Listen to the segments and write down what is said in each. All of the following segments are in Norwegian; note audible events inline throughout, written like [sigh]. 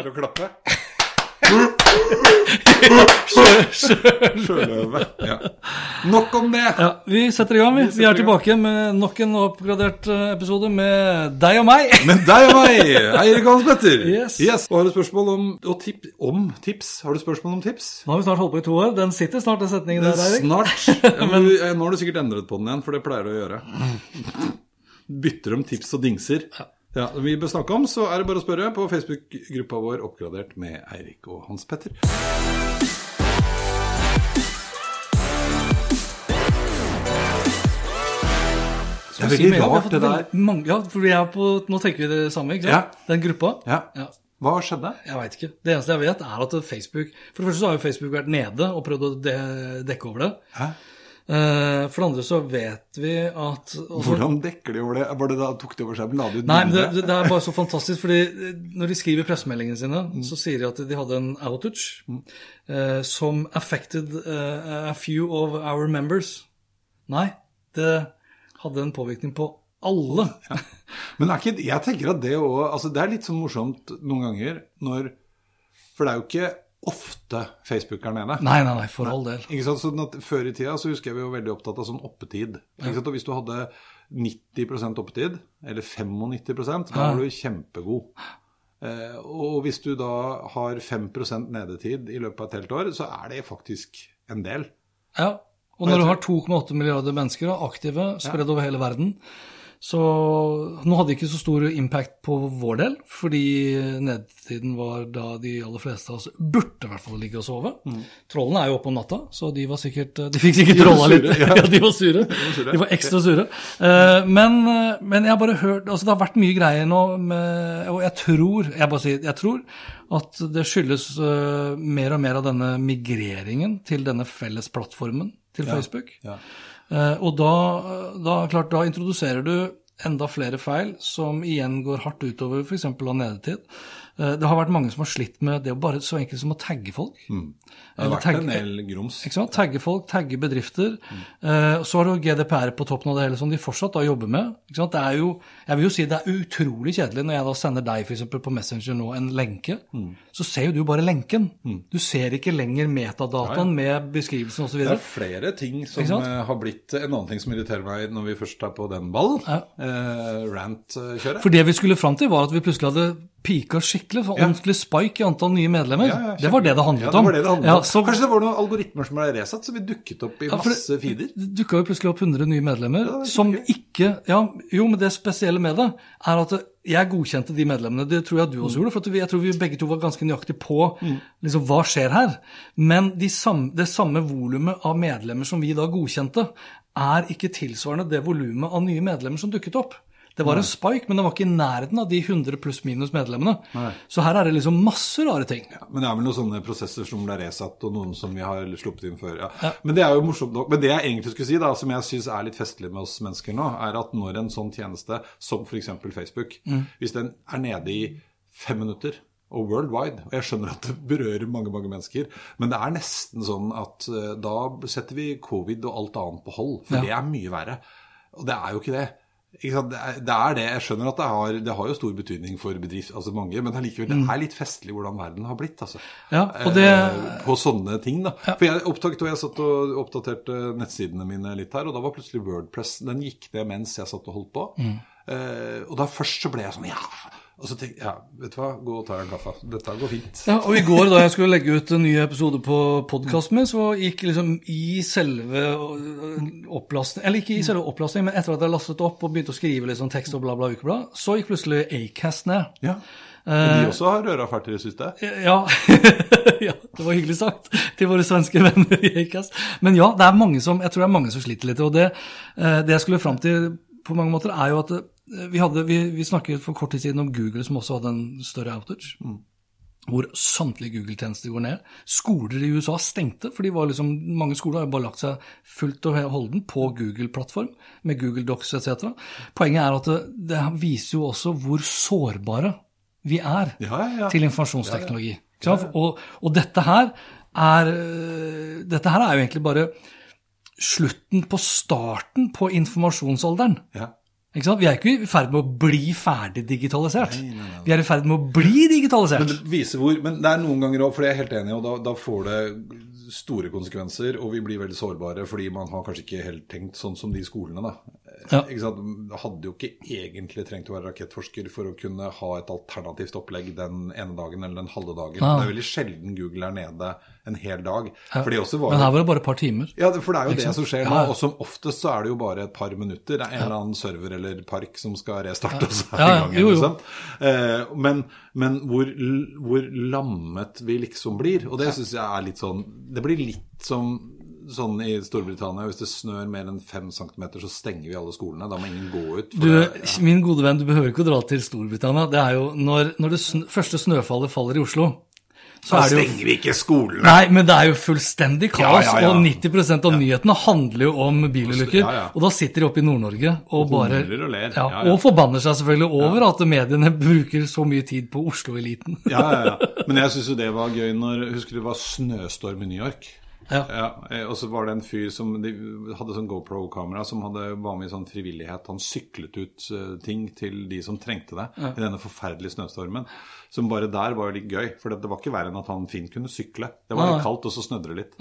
Det å klappe? Sjøløve. Ja. Nok om det! Ja, vi setter i gang, vi. Vi Vi er tilbake med nok en oppgradert eh, episode med deg og meg. Med deg og meg, Eirik Hans Petter. Yes. Og har du spørsmål om, og tip, om tips? Har du spørsmål om tips? Nå har vi snart holdt på i to år. Den sitter snart, den setningen der, Eirik. Snart. [laughs] Ja, men, eh, nå har du sikkert endret på den igjen, for det pleier du å gjøre. Bytter om tips og dingser. Ja, vi bør snakke om, så er det bare å spørre på Facebook-gruppa vår Oppgradert med Eirik og Hans Petter. Det er veldig rart, det der. Mange, ja, for vi er på, nå tenker vi det samme, ikke sant? Ja. Den gruppa. Ja. Ja. Hva skjedde? Jeg veit ikke. Det eneste jeg vet, er at Facebook For det første så har jo Facebook vært nede og prøvd å de dekke over det. Hæ? For det andre så vet vi at også, Hvordan dekker de over det? Var det da tok de over seg, men la de ut Nei, men det, det er bare så fantastisk, fordi eh, når de skriver pressemeldingene sine, Mm. så sier de at de hadde en outage eh, som affected uh, a few of our members. Nei, det hadde en påvirkning på alle. Men er ikke, jeg tenker at det òg altså Det er litt sånn morsomt noen ganger når For det er jo ikke ofte Facebook er nede. Nei, nei, nei, for all del. Ikke sant? Sånn at Før i tida så husker jeg vi var veldig opptatt av sånn oppetid. Ikke sant? Og hvis du hadde 90% oppetid, eller 95% da var du kjempegod. Eh, og hvis du da har 5% nedetid i løpet av et helt år, så er det faktisk en del. Ja, og når du har 2,8 milliarder mennesker aktive, spredd over hele verden, så nå hadde det ikke så stor impact på vår del, fordi nedtiden var da de aller fleste av oss burde i hvert fall ligge og sove. Trollene er jo oppe om natta, så de var sikkert De fikk sikkert Mm. var trolla litt. ja. [laughs] Ja, de var sure. sure. De var ekstra sure. Uh, Men, men jeg har bare hørt Altså, det har vært mye greier nå med Og jeg tror Jeg bare sier jeg tror at det skyldes uh, mer og mer av denne migreringen til denne felles plattformen til Facebook. Ja. Eh, og da, da, klart, da introduserer du enda flere feil som igjen går hardt utover f.eks. av nedetid. Eh, det har vært mange som har slitt med det å bare så enkelt som å tagge folk. Det har vært tagge- en del grums. Ikke sant? Tagge folk, tagge bedrifter. Mm. så har du GDPR på toppen av det hele, som de fortsatt da jobber med. Ikke sant? Det er jo, jeg vil jo si det er utrolig kjedelig når jeg da sender deg for eksempel, på Messenger nå en lenke. Så ser jo du bare lenken. Du ser ikke lenger metadataen med beskrivelsen osv. Det er flere ting som eh, har blitt En annen ting som irriterer meg når vi først er på den ballen, Ja. eh, rant-kjøret. For det vi skulle fram til, var at vi plutselig hadde pika skikkelig. For Ja. ordentlig spike i antall nye medlemmer. Ja, ja, det var det det handlet om. det det handlet Ja, om. så, Kanskje det var noen algoritmer som ble resatt, så vi dukket opp i masse feeder? Det dukka jo plutselig opp 100 nye medlemmer er som ikke Ja, jo, men det spesielle med det er at jeg godkjente de medlemmene. Det tror jeg du også gjorde. For jeg tror vi begge to var ganske nøyaktige på liksom, hva skjer her. Men de samme, det samme volumet av medlemmer som vi da godkjente, er ikke tilsvarende det volumet av nye medlemmer som dukket opp. Det var en spike, men det var ikke i nærheten av de 100 pluss minus medlemmene. Så her er det liksom masse rare ting. Men det er vel noen sånne prosesser som ble resatt, og noen som vi har sluppet inn før. Ja. Men det er jo morsomt nok. Men det jeg egentlig skulle si, da, som jeg syns er litt festlig med oss mennesker nå, er at når en sånn tjeneste som f.eks. Facebook, hvis den er nede i fem minutter og worldwide, og jeg skjønner at det berører mange mange mennesker, men det er nesten sånn at eh, da setter vi covid og alt annet på hold, for Ja. det er mye verre. Og det er jo ikke det. Det, er, det. Jeg skjønner at det har, det har jo stor betydning for bedrift, altså mange, men allikevel, det er litt festlig hvordan verden har blitt. altså. Ja, det Eh, På sånne ting, da. For jeg opptaket, og jeg satt og oppdaterte nettsidene mine litt her, og da var plutselig Wordpress Den gikk ned mens jeg satt og holdt på. Mm. Eh, og da først så ble jeg sånn Ja! Og så tenkte jeg ja, vet du hva, gå og ta en kaffe. Dette går fint. Ja, og i går da jeg skulle legge ut en ny episode på podkasten min, så gikk liksom i selve opplastning Eller ikke i selve opplastning, men etter at jeg lastet opp og begynte å skrive sånn tekst og bla, bla, ukeblad, så gikk plutselig Acast ned. Ja. Og de også har røra fælt i det siste. Ja. [laughs] ja, det var hyggelig sagt til våre svenske venner i Acast. Men ja, det er mange som, jeg tror det er mange som sliter litt. Og det, eh, det jeg skulle fram til på mange måter, er jo at vi, hadde, vi, vi snakket for kort tid siden om Google, som også hadde en større outage. Hvor samtlige Google-tjenester går ned. Skoler i USA stengte, for de var liksom, mange skoler har bare lagt seg fullt og holden på Google-plattform, med Google Docs etc. Poenget er at det, det viser jo også hvor sårbare vi er Ja, ja, ja. til informasjonsteknologi. Og, og dette her er øh, Dette her er jo egentlig bare slutten på starten på informasjonsalderen. Ja. Ikke sant? Vi er ikke i ferd med å bli ferdig digitalisert. Vi er i ferd med å bli digitalisert. Men det viser hvor, men det er noen ganger òg, for det er jeg helt enig i, og da, da får det store konsekvenser, og vi blir veldig sårbare fordi man har kanskje ikke helt tenkt sånn som de skolene, da. Ja. Hadde jo ikke egentlig trengt å være rakettforsker for å kunne ha et alternativt opplegg den ene dagen eller den halve dagen. Ja. Det er veldig sjelden Google er nede en hel dag. Også var Men her var det bare et par timer. Ja, for det er jo det som skjer nå. Ja, ja. Og som oftest så er det jo bare et par minutter. Det er en eller annen server eller park som skal restarte, Ja, ja. i gang. Jo, jo. Eh, men men hvor, hvor lammet vi liksom blir. Og det syns jeg er litt sånn Det blir litt som sånn i Storbritannia. Hvis det snør mer enn fem centimeter, så stenger vi alle skolene. Da må ingen gå ut. Du, det- min gode venn, du behøver ikke å dra til Storbritannia. Det er jo når, når det sn første snøfallet faller i Oslo, så da er stenger vi ikke skolene! Nei, men det er jo fullstendig kaos, Ja, ja, ja. og 90% av nyhetene handler jo om bilulykker. Ja, ja. Og da sitter de oppe i Nord-Norge og, Og bare og ler. Ja, Ja, ja. Og forbanner seg selvfølgelig over at mediene [laughs] bruker så mye tid på Oslo-eliten. Ja, ja, ja. Men jeg syns jo det var gøy når Husker du det var snøstorm i New York? Ja. Ja, eh, og så var det en fyr som de hadde sånn GoPro-kamera som hadde, var med i sånn frivillighet. Han syklet ut uh, ting til de som trengte det i denne forferdelige snøstormen. Som bare der var jo litt gøy, for det var ikke verre enn at han fint kunne sykle. Det var litt kaldt, og så snødde det litt.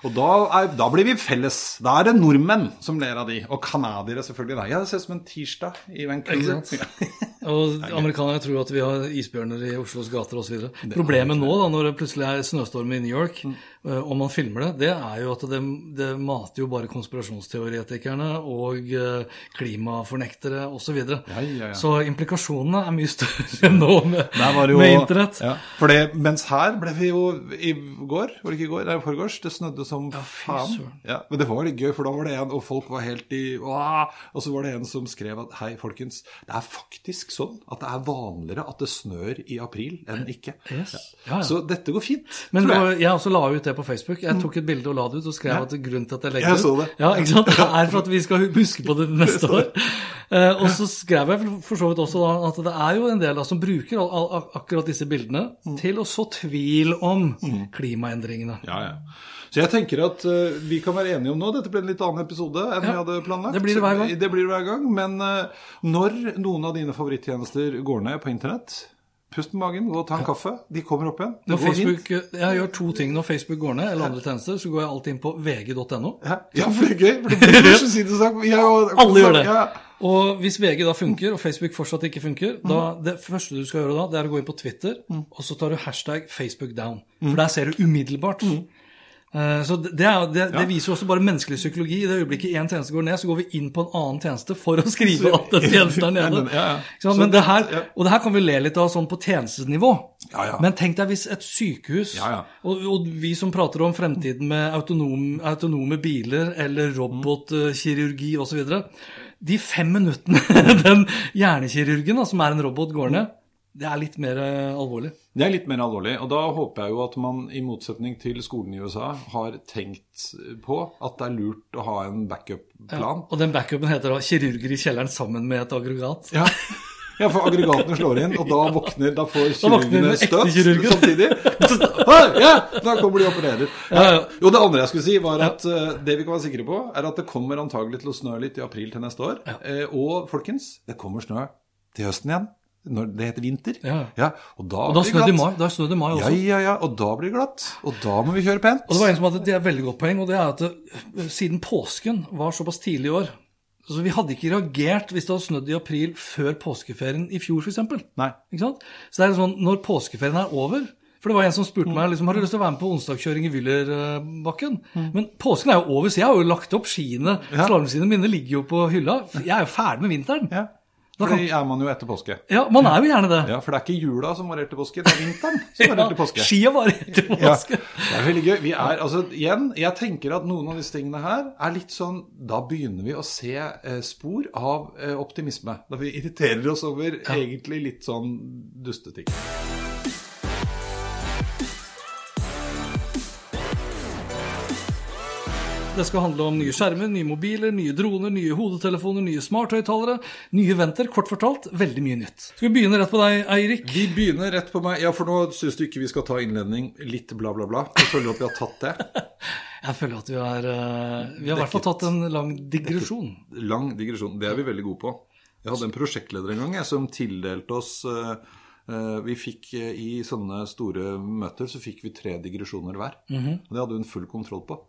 Og da, er, da blir vi felles. Da er det nordmenn som ler av de. Og canadiere, selvfølgelig. Da. Ja, det ser ut som en tirsdag i Vancouver. Ja. [laughs] Og amerikanerne tror at vi har isbjørner i Oslos gater osv. Problemet nå, da, når det plutselig er snøstorm i New York, Mm. eh, og man filmer det, det er jo at det, det mater jo bare konspirasjonsteoretikerne og eh, klimafornektere osv. Så, videre. Ja, ja, ja. så implikasjonene er mye større [laughs] nå med, Der var jo, med internett. Ja, for det, mens her ble vi jo i går, var det ikke i går, nei, forgårs, det snødde som faen. Ja, men det var litt gøy, for da var det en, og folk var helt i Åh! Og så var det en som skrev at hei, folkens, det er faktisk sånn at det er vanligere at det snør i april enn ikke. Yes. Ja, ja. Så dette går fint, Men tror jeg. jeg også la ut det på Facebook. Jeg tok et bilde og la det ut og skrev at grunnen til at jeg legger Jeg det ut. Ja, ikke sant? [laughs] Det er for at vi skal huske på det neste år. Uh, og så skrev jeg for- så vidt også da at det er jo en del da som bruker all, al akkurat disse bildene Mm. til å så tvil om klimaendringene. Ja, ja. Så jeg tenker at uh, vi kan være enige om nå. Dette ble en litt annen episode enn vi hadde planlagt. det blir det hver gang. Det blir det hver gang. Men uh, når noen av dine favorittjenester går ned på internett, pust med magen, gå og ta en kaffe. De kommer opp igjen. Det Når går fint. Jeg gjør to ting når Facebook går ned, eller andre tjenester, så går jeg alltid inn på vg.no. Ja, for det er gøy. For det blir først å si sånn. Ja, Alle gjør det. Ja. Og hvis VG da funker, og Facebook fortsatt ikke funker, Mm. da, det første du skal gjøre da, det er å gå inn på Twitter, og så tar du hashtag Facebook down. For der ser du umiddelbart. Mm. Eh, Så det, det, det, det viser jo også bare menneskelig psykologi. I det øyeblikket én tjeneste går ned, så går vi inn på en annen tjeneste for å [laughs] skrive at den tjenesten er nede. [laughs] Ja, ja. Men det her, og det her kan vi le litt av sånn på tjenestenivå. Ja. Men tenk deg hvis et sykehus. Og, og vi som prater om fremtiden med autonom, autonome biler eller robotkirurgi osv. De fem minuttene [laughs] den hjernekirurgen, da, som er en robot, går ned, det er litt mer eh, alvorlig. Det er litt mer alvorlig. Og da håper jeg jo at man, i motsetning til skolen i USA, har tenkt på at det er lurt å ha en backup-plan. Og den backupen heter da 'kirurger i kjelleren sammen med et aggregat'. Ja. ja, for aggregatene slår inn, og da våkner Da får kirurgene støt samtidig. Ja, da kommer de og opererer. Ja, ja. Jo, det andre jeg skulle si, var at eh, det vi kan være sikre på, er at det kommer antagelig til å snø litt i april til neste år. Eh, og folkens, det kommer snø til høsten igjen. Når det heter vinter. Ja. og da, Og da blir det i glatt. mai, da snødde i mai også. ja, ja, og da blir det glatt. Og da må vi kjøre pent. Og det var en som hadde det er et veldig godt poeng, og det er at det, siden påsken var såpass tidlig i år altså Vi hadde ikke reagert hvis det hadde snødd i april før påskeferien i fjor, f.eks. Så det er sånn, når påskeferien er over For det var en som spurte meg liksom, har du lyst til å være med på onsdagskjøring i Wyllerbakken. Men påsken er jo over, så jeg har jo lagt opp skiene. Ja. Slalåmskiene mine ligger jo på hylla. Jeg er jo ferdig med vinteren. Ja. For det er man jo etter påske. Ja, man er jo gjerne det. Ja, For det er ikke jula som varer til påske, det er vinteren som varer til påske. [laughs] Skia varer etter Ja, påske. det er veldig gøy. Vi er, altså, igjen, jeg tenker at noen av disse tingene her er litt sånn Da begynner vi å se eh, spor av eh, optimisme. Da vi irriterer oss over egentlig litt sånn dusteting. Det skal handle om nye skjermer, nye mobiler, nye droner, nye hodetelefoner, nye smarthøyttalere, nye venter. Kort fortalt, veldig mye nytt. Skal vi begynne rett på deg, Eirik? Vi begynner rett på meg. Ja, for nå syns du ikke vi skal ta innledning litt bla, bla, bla. Jeg føler at vi har tatt det. [laughs] Jeg føler at vi har eh, Vi har i hvert fall tatt en lang digresjon. Lang digresjon. Det er vi veldig gode på. Jeg hadde en prosjektleder en gang jeg, som tildelte oss eh, eh, Vi fikk I sånne store møter så fikk vi tre digresjoner hver. Og det hadde hun full kontroll på.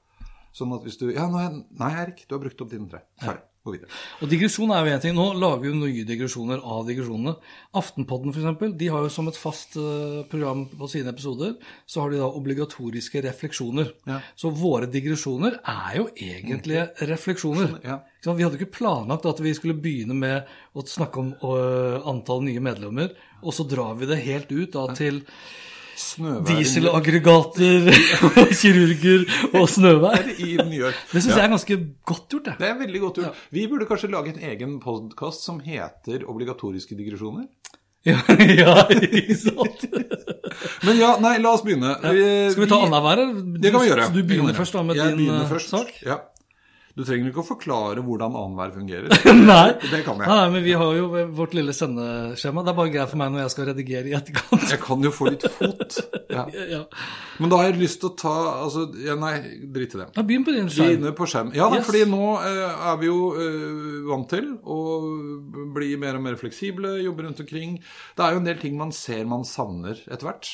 Sånn at hvis du Ja, nei, Erik, du har brukt opp dine tre. Ferdig. Gå videre. Og digresjon er jo én ting. Nå lager vi jo nye digresjoner av digresjonene. Aftenpodden f.eks. De har jo som et fast eh, program på sine episoder, så har de da obligatoriske refleksjoner. Ja. Så våre digresjoner er jo egentlige refleksjoner. Ja. Vi hadde ikke planlagt at vi skulle begynne med å snakke om øh, antall nye medlemmer, og så drar vi det helt ut da til dieselaggregater, og kirurger og snøvær. i New York. [laughs] Det syns jeg er ganske godt gjort, det. Det er veldig godt gjort. Vi burde kanskje lage en egen podkast som heter Obligatoriske digresjoner. [laughs] Ja, ja ikke sant? [laughs] Men ja, nei, la oss begynne. Ja. Skal vi ta annenhver? Det kan vi gjøre. Så du begynner først da med jeg din eh, først. sak? Ja. Du trenger ikke å forklare hvordan annenhver fungerer. [laughs] Nei. Det kan jeg. Nei, men vi har jo vårt lille sendeskjema. Det er bare greit for meg når jeg skal redigere i etterkant. Jeg kan jo få litt fot. [laughs] Ja. Ja. Men da har jeg lyst til å ta altså, ja, Nei, drit i det. Ja, Begynn på din skjerm. Begynne på skjerm. Ja, da, Yes. fordi nå eh, er vi jo eh, vant til å bli mer og mer fleksible, jobbe rundt omkring. Det er jo en del ting man ser man savner etter hvert.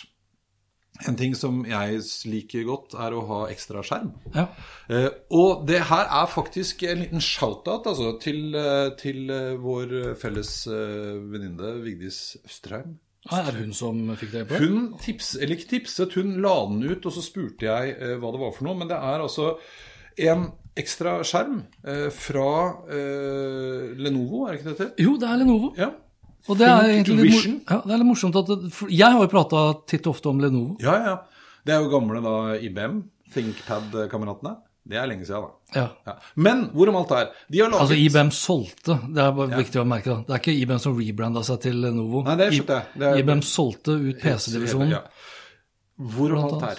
En ting som jeg liker godt, er å ha ekstra skjerm. Ja. Eh, og det her er faktisk en liten shout-out altså, til, eh, til eh, vår felles eh, venninne Vigdis Østerheim. Ah, Er det hun som fikk det på? Hun tips, eller ikke tipset, hun la den ut, og så spurte jeg eh, hva det var for noe. Men det er altså en ekstra skjerm eh, fra eh, Lenovo, er det ikke det det? Jo, det er Lenovo. Ja. Og det er egentlig litt, ja, det er litt morsomt at det, Jeg har jo prata titt og ofte om Lenovo. ja, ja. Det er jo gamle da IBM, ThinkPad-kameratene. Det er lenge siden, da. Ja. Ja. Men hvorom alt er De har laget Altså IBM solgte, det er bare viktig å merke. da. Det er ikke IBM som rebranda seg til Lenovo. Nei, det skjønte jeg. Det er- IBM solgte ut PC-divisjonen. Ja. Hvorom alt er.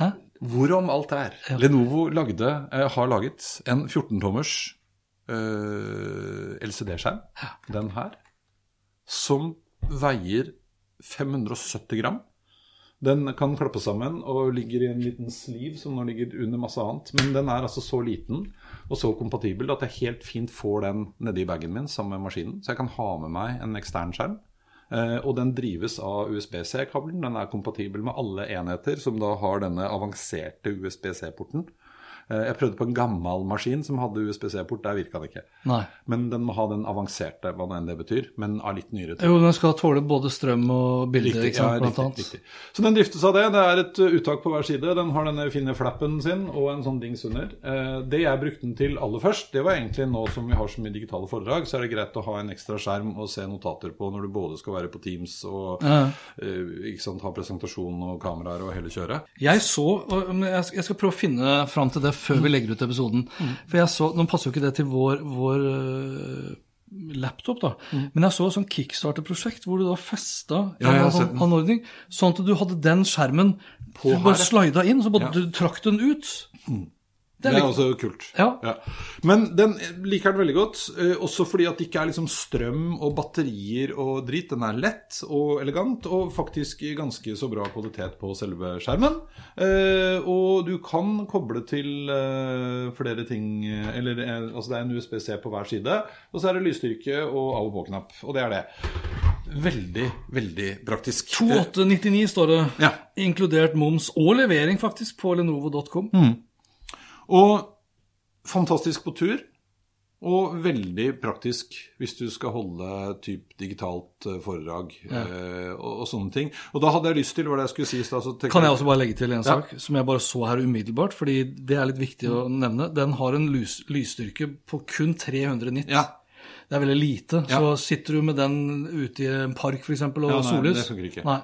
Hæ? Hvorom alt er. Lenovo lagde, eh, har laget en 14-tommers eh, LCD-skjerm, den her, som veier 570 gram. Den kan klappe sammen og ligger i en liten sliv som nå ligger under masse annet. Men den er altså så liten og så kompatibel at jeg helt fint får den nedi bagen min sammen med maskinen. Så jeg kan ha med meg en ekstern skjerm. Eh, og den drives av USBC-kabelen. Den er kompatibel med alle enheter som da har denne avanserte USBC-porten. Eh, jeg prøvde på en gammel maskin som hadde USBC-port. Der virka det ikke. Nei. Men den må ha den avanserte, hva nå enn det betyr, men av litt nyere tid. Jo, den skal tåle både strøm og bilder, Riktig, ja, blant annet. riktig. Så den driftes av det. Det er et uh, uttak på hver side. Den har denne fine flappen sin og en sånn dings under. Eh, Det jeg brukte den til aller først, det var egentlig nå som vi har så mye digitale foredrag, så er det greit å ha en ekstra skjerm og se notater på når du både skal være på Teams og Ja. eh, sant, ha presentasjon og kameraer og hele kjøret. Jeg så, jeg skal prøve å finne fram til det før vi legger ut episoden. For jeg så, Nå passer jo ikke det til vår, vår øh, laptop, da. Men jeg så et sånn kickstarter-prosjekt hvor du da festa Ja, en sånn anordning, sånn at du hadde den skjermen På du bare slida inn, så bare Ja. du trakk den ut. Det er er også kult. Ja. Men den liker den veldig godt, eh, også fordi at det ikke er liksom strøm og batterier og drit. Den er lett og elegant, og faktisk ganske så bra kvalitet på selve skjermen. Eh, og du kan koble til eh, flere ting Eller altså det er en USBC på hver side, og så er det lysstyrke og av og på-knapp. Og det er det. Veldig, veldig praktisk. 2899 står det, Ja. inkludert moms og levering, faktisk, på lenovo.com. Og fantastisk på tur. Og veldig praktisk hvis du skal holde typ digitalt eh, foredrag eh, og, og sånne ting. Og da hadde jeg lyst til, hva jeg skulle si stad Kan jeg også bare legge til en Ja. sak som jeg bare så her umiddelbart, fordi det er litt viktig å nevne. Den har en lys, lysstyrke på kun 300 nitt. Ja. det er veldig lite. Ja. Så sitter du med den ute i en park f.eks. og Ja, nei, sollys det funker ikke. Nei.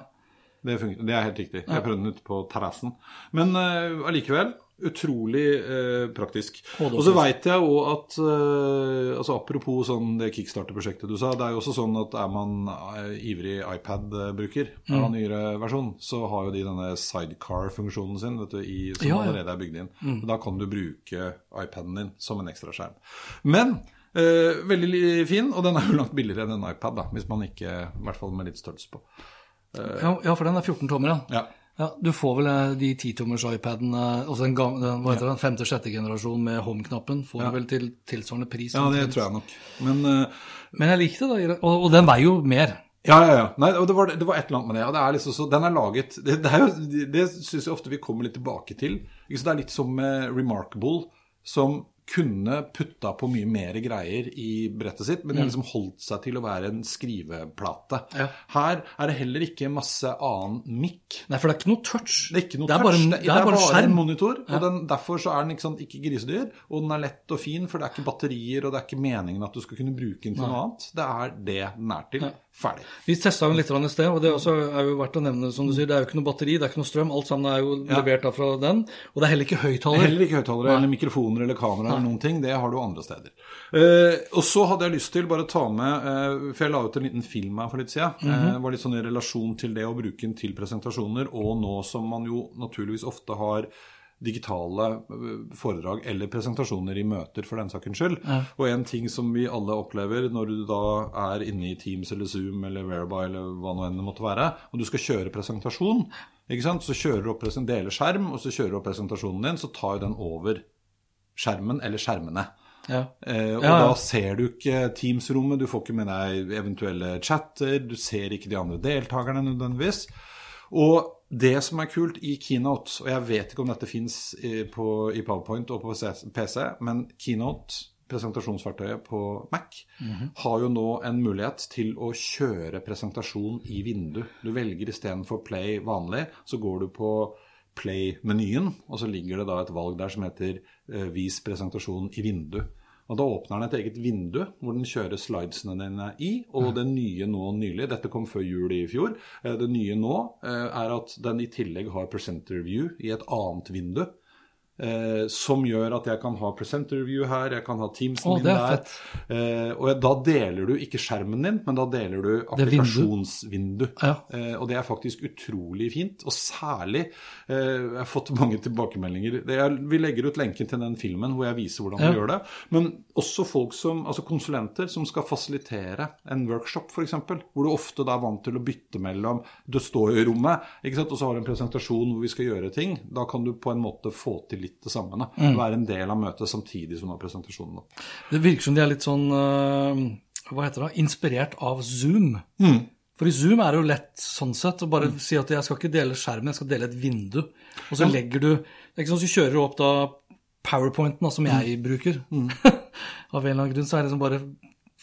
Det, funker, det er helt riktig. Jeg prøvde den ute på terrassen. Men allikevel. allikevel utrolig eh, praktisk. Og så veit jeg òg at eh, altså Apropos sånn det kickstarter-prosjektet du sa. Det er jo også sånn at er man eh, ivrig iPad-bruker Mm. av nyere versjon, så har jo de denne sidecar-funksjonen sin vet du, i, som Ja, Mm. ja. allerede er bygd inn. Da kan du bruke iPaden din som en ekstra skjerm. Men eh, veldig fin, og den er jo langt billigere enn en iPad, da, hvis man ikke I hvert fall med litt størrelse på. Ja, ja, for den er 14 tommer, ja. Ja. Ja, Du får vel eh, de 10-tommers iPaden, eh, altså den, gamle, den, hva heter den, femte-sjette generasjon med home-knappen, får Ja. du vel til tilsvarende pris. Ja, det tror jeg nok. Men uh, Men jeg likte det, og, og den veier jo mer. Ja, ja, ja. Nei, det var, det var et eller annet med det. Ja, det er liksom så, den er laget Det, det, det syns jeg ofte vi kommer litt tilbake til. Ikke så Det er litt som med Remarkable, som kunne putta på mye mer greier i brettet sitt, men de har liksom holdt seg til å være en skriveplate. Ja. Her er det heller ikke masse annen mikk. Nei, for det er ikke noe touch. Det er ikke noe det er touch, bare, det, det er bare, skjerm. en monitor. og den, Derfor så er den ikke, sant, ikke grisedyr, og den er lett og fin, for det er ikke batterier, og det er ikke meningen at du skal kunne bruke den til noe annet. Det er det den er til. Ferdig. Vi testa den litt i sted, og det også er jo verdt å nevne. som du sier, Det er jo ikke noe batteri, det er ikke noe strøm. Alt sammen er jo levert da fra den. Og det er heller ikke høyttalere. Heller ikke høyttalere eller mikrofoner eller kamera eller noen ting. Det har du andre steder. Uh, og så hadde jeg lyst til bare å ta med uh, For jeg la ut en liten film her for litt siden. eh, det var litt sånn i relasjon til det å bruke den til presentasjoner, og nå som man jo naturligvis ofte har digitale eh, foredrag eller presentasjoner i møter, for den sakens skyld. Og en ting som vi alle opplever når du da er inne i Teams eller Zoom eller Whereby eller hva nå enn det måtte være, og du skal kjøre presentasjon, ikke sant? så kjører du opp deler skjerm, og så kjører du opp presentasjonen din, så tar jo den over skjermen eller skjermene. Ja. Eh, og Ja, ja. da ser du ikke Teams-rommet, du får ikke med deg eventuelle chatter, du ser ikke de andre deltakerne nødvendigvis. Og det som er kult i Keynote, og jeg vet ikke om dette fins i, i PowerPoint og på PC, men Keynote, presentasjonsverktøyet på Mac, har jo nå en mulighet til å kjøre presentasjon i vindu. Du velger istedenfor Play vanlig, så går du på Play-menyen, og så ligger det da et valg der som heter eh, Vis presentasjon i vindu. Og Da åpner den et eget vindu hvor den kjører slidesene dine i. Og det nye nå nylig, dette kom før jul i fjor, eh, det nye nå eh, er at den i tillegg har presenter view i et annet vindu. Eh, som gjør at jeg kan ha presenter view her, jeg kan ha Teamsen min er der. Eh, og da deler du ikke skjermen din, men da deler du applikasjonsvindu. Ja. Eh, og det er faktisk utrolig fint. Og særlig eh, Jeg har fått [laughs] mange tilbakemeldinger. Er, vi legger ut lenken til den filmen hvor jeg viser hvordan Ja. vi gjør det. Men også folk som, altså konsulenter som skal fasilitere en workshop, f.eks. Hvor du ofte da er vant til å bytte mellom Du står i rommet, og så har du en presentasjon hvor vi skal gjøre ting. Da kan du på en måte få til litt det samme. Da. Mm. Være en del av møtet samtidig som du har presentasjonen. Da. Det virker som de er litt sånn øh, Hva heter det? Inspirert av Zoom. Mm. For i Zoom er det jo lett sånn sett å bare si at jeg skal ikke dele skjermen, jeg skal dele et vindu. Og så legger du Det er ikke sånn at du kjører opp da powerpointen da, som jeg bruker. [laughs] av en eller annen grunn så er det liksom bare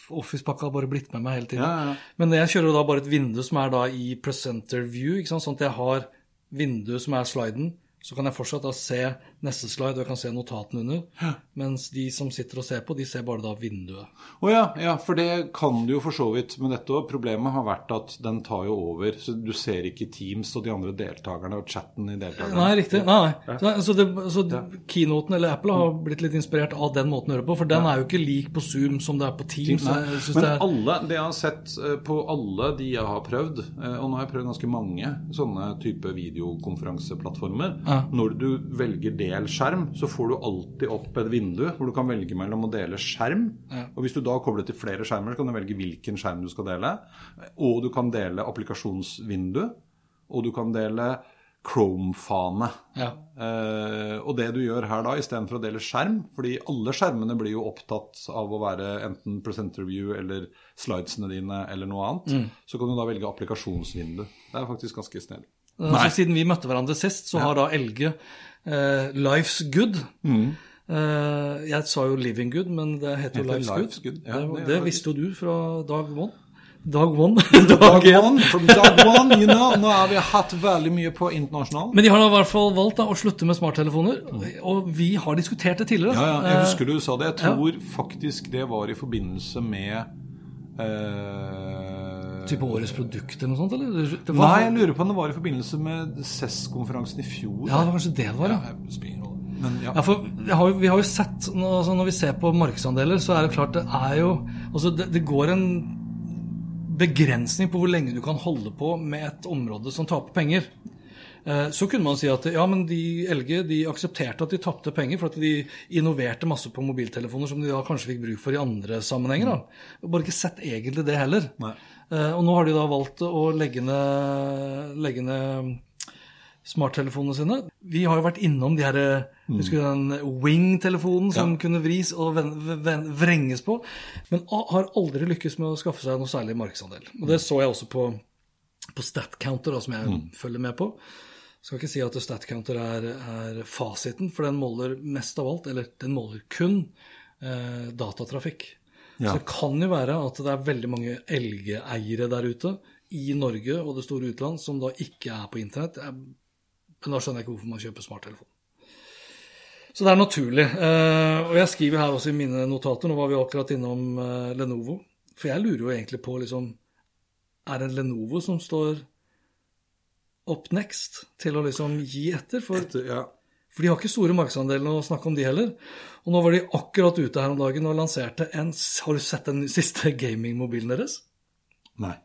Office-pakka har bare blitt med meg hele tiden. Ja, ja, ja. Men jeg kjører jo da bare et vindu som er da i presenter view, ikke sant? sånn at jeg har vinduet som er sliden. Så kan jeg fortsatt da se neste slide, og jeg kan se notatene under. Mens de som sitter og ser på, de ser bare da vinduet. Å ja, ja, for det kan du jo for så vidt med dette òg. Problemet har vært at den tar jo over, så du ser ikke Teams og de andre deltakerne og chatten i deltakerne. Nei, riktig. Nei, nei. Så, så, det, så keynoten eller Apple har blitt litt inspirert av den måten å gjøre det på, for den er jo ikke lik på Zoom som det er på Teams. Teams Men det er, alle, det jeg har sett eh, på alle de jeg har prøvd, eh, og nå har jeg prøvd ganske mange sånne type videokonferanseplattformer, når du velger del skjerm, så får du alltid opp et vindu hvor du kan velge mellom å dele skjerm. Og hvis du da kobler til flere skjermer, så kan du velge hvilken skjerm du skal dele. Og du kan dele applikasjonsvindu, og du kan dele Chrome-fane. Ja. Eh, og det du gjør her da, istedenfor å dele skjerm, fordi alle skjermene blir jo opptatt av å være enten presenter view eller slidesene dine eller noe annet, så kan du da velge applikasjonsvindu. Det er faktisk ganske snedig. altså, siden vi møtte hverandre sist, så har da Elge eh, Life's Good. Mm. Eh, jeg sa jo Living Good, men det heter jo Life's, Life's Good. Good, ja, det, det det, visste jo du fra dag one. Dag one. [laughs] Dag Dag one, from dag one, you know. Nå har vi hatt veldig mye på internasjonal. Men de har da i hvert fall valgt da, å slutte med smarttelefoner. Og vi har diskutert det tidligere. Ja, ja, jeg Eh, husker du sa det. Jeg tror faktisk det var i forbindelse med eh, Type årets produkt eller noe sånt, eller? Var, Nei, jeg lurer på om det var i forbindelse med CES-konferansen i fjor. Ja, det var kanskje det det var, ja. Ja. Men ja. Ja, for vi har, vi har jo sett, altså Når vi ser på markedsandeler, så er det klart det er jo altså det, det går en begrensning på hvor lenge du kan holde på med et område som taper penger. Eh, Så kunne man si at ja, men de LG de aksepterte at de tapte penger, for at de innoverte masse på mobiltelefoner som de da kanskje fikk bruk for i andre sammenhenger. da. Bare ikke sett egentlig det heller. Nei. Eh, Og nå har de da valgt å legge ned, legge ned smarttelefonene sine. Vi har jo vært innom de her Husker du den Wing-telefonen som Ja. kunne vris og vrenges på? Men har aldri lykkes med å skaffe seg noe særlig markedsandel. Og det så jeg også på, på StatCounter, da, som jeg følger med på. Skal ikke si at StatCounter er, er fasiten, for den måler mest av alt, eller den måler kun eh, datatrafikk. Ja. Så det kan jo være at det er veldig mange elgeeiere der ute i Norge og det store utland som da ikke er på internett. Men da skjønner jeg ikke hvorfor man kjøper smarttelefon. Så det er naturlig. Eh, og jeg skriver her også i mine notater, nå var vi akkurat innom eh, Lenovo. For jeg lurer jo egentlig på liksom Er det Lenovo som står opp next til å liksom gi etter? For Etter- ja. For de har ikke store markedsandelene å snakke om, de heller. Og nå var de akkurat ute her om dagen og lanserte en Har du sett den siste [laughs] gamingmobilen deres? Nei.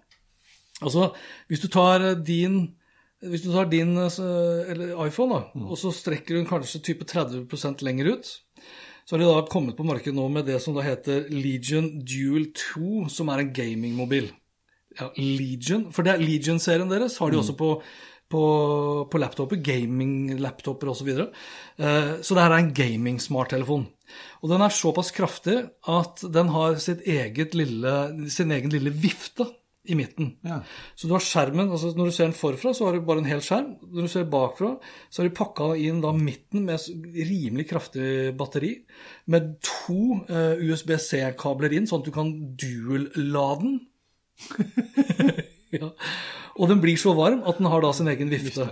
Altså, hvis du tar eh, din hvis du tar din eh, eller iPhone da, Mm. og så strekker den kanskje type 30% lenger ut, så har de da kommet på markedet nå med det som da heter Legion Dual 2, som er en gamingmobil. Ja, Legion, for det er Legion-serien deres har de Mm. også på, på, på laptoper, gaming-laptoper osv. Så, uh, så det her er en gaming-smarttelefon. Og den er såpass kraftig at den har sitt eget lille, sin egen lille vifte i midten. Ja. Så du har skjermen, altså Når du ser den forfra, så har du bare en hel skjerm. Når du ser bakfra, så har de pakka inn da midten med rimelig kraftig batteri. Med to eh, USB-C-kabler inn, sånn at du kan dual-lade den. [laughs] ja. Og den blir så varm at den har da sin egen vifte.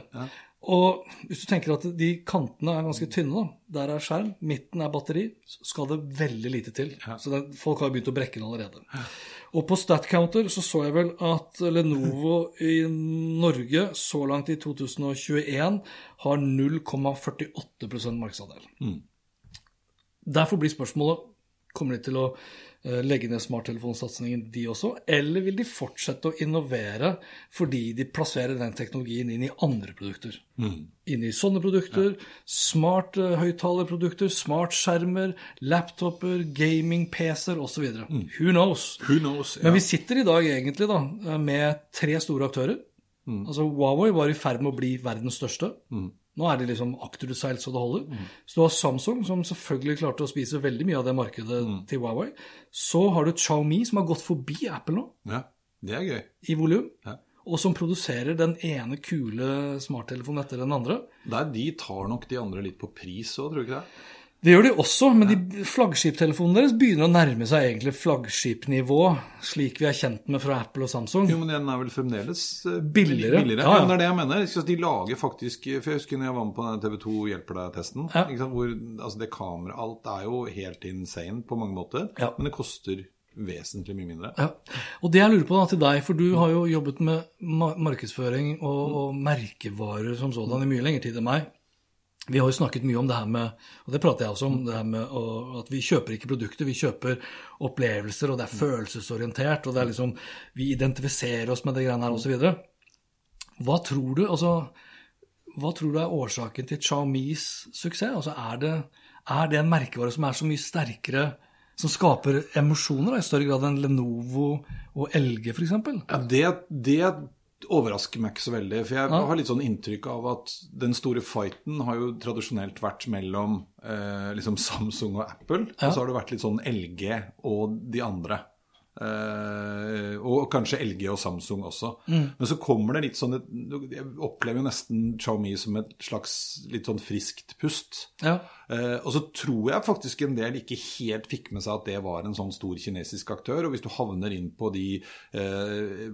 Og hvis du tenker at de kantene er ganske tynne, da. Der er skjerm, midten er batteri, så skal det veldig lite til. Så det, folk har begynt å brekke den allerede. Og på StatCounter så så jeg vel at Lenovo [laughs] i Norge så langt i 2021 har 0,48 markedsandel. Mm. Derfor blir spørsmålet kommer de til å legge ned smarttelefonsatsingen, de også, eller vil de fortsette å innovere fordi de plasserer den teknologien inn i andre produkter? Inn i sånne produkter, smart eh, høyttalerprodukter, smartskjermer, laptoper, gaming, PC-er osv. Who knows? Who knows? Ja. Men vi sitter i dag egentlig da, med tre store aktører. Altså Huawei var i ferd med å bli verdens største. Nå er de liksom akterutseil så det holder. Så du har Samsung, som selvfølgelig klarte å spise veldig mye av det markedet til Huawei. Så har du Xiaomi, som har gått forbi Apple nå ja. Det er gøy. i volum. Ja. Og som produserer den ene kule smarttelefonen etter den andre. Der de tar nok de andre litt på pris òg, tror du ikke det? Det gjør de også, men de flaggskiptelefonene deres begynner å nærme seg egentlig flaggskipnivå, slik vi er kjent med fra Apple og Samsung. Jo, men den er vel fremdeles eh, Billigere. billigere. Ja, Ja, men det er det jeg mener. De lager faktisk For jeg husker når jeg var med på den TV2 Hjelper deg-testen. Ja. Hvor altså det kamera Alt er jo helt insane på mange måter, Ja. men det koster vesentlig mye mindre. Ja. Og det jeg lurer på da til deg, for du har jo jobbet med markedsføring og, og merkevarer som sådan i mye lengre tid enn meg. Vi har jo snakket mye om det her med, og det prater jeg også om, det her med å, at vi kjøper ikke produkter, vi kjøper opplevelser, og det er følelsesorientert, og det er liksom, vi identifiserer oss med det greiene her, videre. Hva tror du, altså, hva tror du er årsaken til Xiaomis suksess? Altså, er det, er det en merkevare som er så mye sterkere, som skaper emosjoner da, i større grad enn Lenovo og LG f.eks.? Ja, det, det overrasker meg ikke så veldig. For jeg Ja. har litt sånn inntrykk av at den store fighten har jo tradisjonelt vært mellom eh, liksom Samsung og Apple. Og så har det vært litt sånn LG og de andre. Eh, og kanskje LG og Samsung også. Mm. Men så kommer det litt sånn Jeg opplever jo nesten Xiaomi som et slags litt sånn friskt pust. Ja. Uh, og så tror jeg faktisk en del ikke helt fikk med seg at det var en sånn stor kinesisk aktør. Og hvis du havner inn på de uh,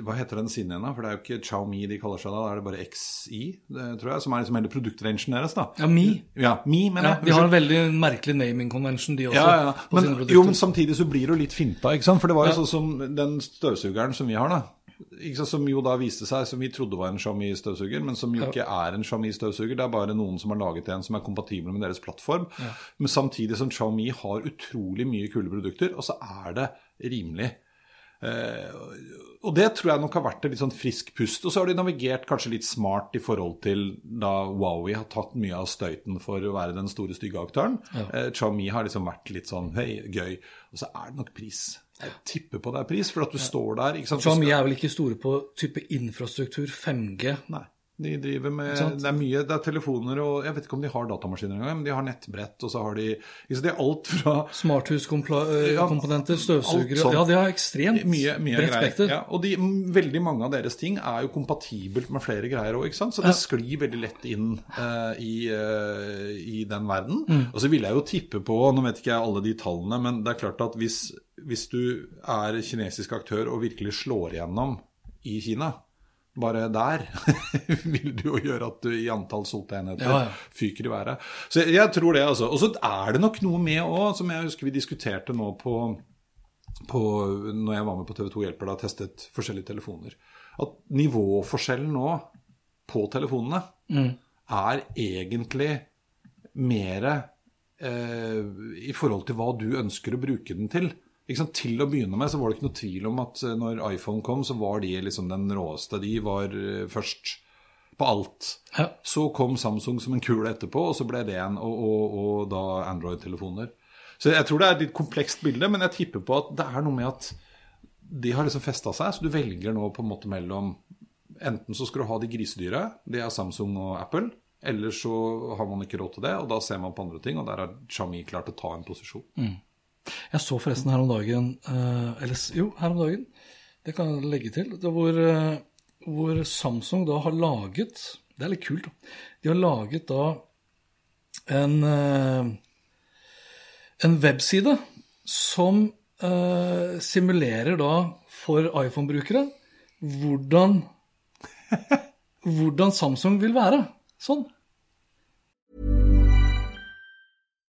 Hva heter den siden igjen, da? For det er jo ikke Xiaomi de kaller seg da, da er det bare XI, det, tror jeg, som er liksom hele produktrangen deres. da. Ja, Mi. Ja, Mi, mener Ja, jeg. de har en veldig merkelig naming convention, de også. Ja, ja. Men, jo, men samtidig så blir det jo litt finta, ikke sant? For det var jo Ja. sånn som den støvsugeren som vi har, da. Ikke sant? Som jo da viste seg, som vi trodde var en Xiaomi-støvsuger, men som jo ikke er en Xiaomi-støvsuger. Det er bare noen som har laget en som er kompatibel med deres plattform. Men samtidig som Xiaomi har utrolig mye kule produkter, og så er det rimelig. Eh, og det tror jeg nok har vært et litt sånn frisk pust. Og så har de navigert kanskje litt smart i forhold til da Wowie har tatt mye av støyten for å være den store, stygge aktøren. Ja. Xiaomi har liksom vært litt sånn hei, gøy. Og så er det nok pris. Jeg tipper på det er pris, for at du står der ikke sant? Xiaomi er vel ikke store på type infrastruktur, 5G. Nei. De driver med? Det er mye, det er telefoner og Jeg vet ikke om de har datamaskiner engang, men de har nettbrett, og så har de sant, Det er alt fra Smarthuskomponenter, støvsugere. Ja, de har ekstremt mye, mye bredt spekter. Ja, og de, veldig mange av deres ting er jo kompatibelt med flere greier òg, så det sklir veldig lett inn uh, i, uh, i den verden. Mm. Og så vil jeg jo tippe på, nå vet ikke jeg alle de tallene, men det er klart at hvis, hvis du er kinesisk aktør og virkelig slår igjennom i Kina bare der [laughs] vil det jo gjøre at du i antall solgte enheter Ja, ja. fyker i været. Så jeg, jeg tror det, altså. Og så er det nok noe med òg, som jeg husker vi diskuterte nå på på, når jeg var med på TV 2 Hjelper da, testet forskjellige telefoner, at nivåforskjellen nå på telefonene er egentlig mer eh, i forhold til hva du ønsker å bruke den til. Sant? Til å begynne med så var det ikke noe tvil om at eh, når iPhone kom, så var de liksom den råeste. De var eh, først på alt. Ja. Så kom Samsung som en kule etterpå, og så ble det en, og, og, og da Android-telefoner. Så jeg tror det er et litt komplekst bilde, men jeg tipper på at det er noe med at de har liksom festa seg, så du velger nå på en måte mellom Enten så skal du ha de grisedyre, det er Samsung og Apple. Eller så har man ikke råd til det, og da ser man på andre ting. Og der har Xiaomi klart å ta en posisjon. Jeg så forresten her om dagen eh, Eller jo, her om dagen. Det kan jeg legge til. Hvor, eh, hvor Samsung da har laget Det er litt kult, da. De har laget da en eh, en webside som uh, simulerer da for iPhone-brukere hvordan [laughs] hvordan Samsung vil være. Sånn.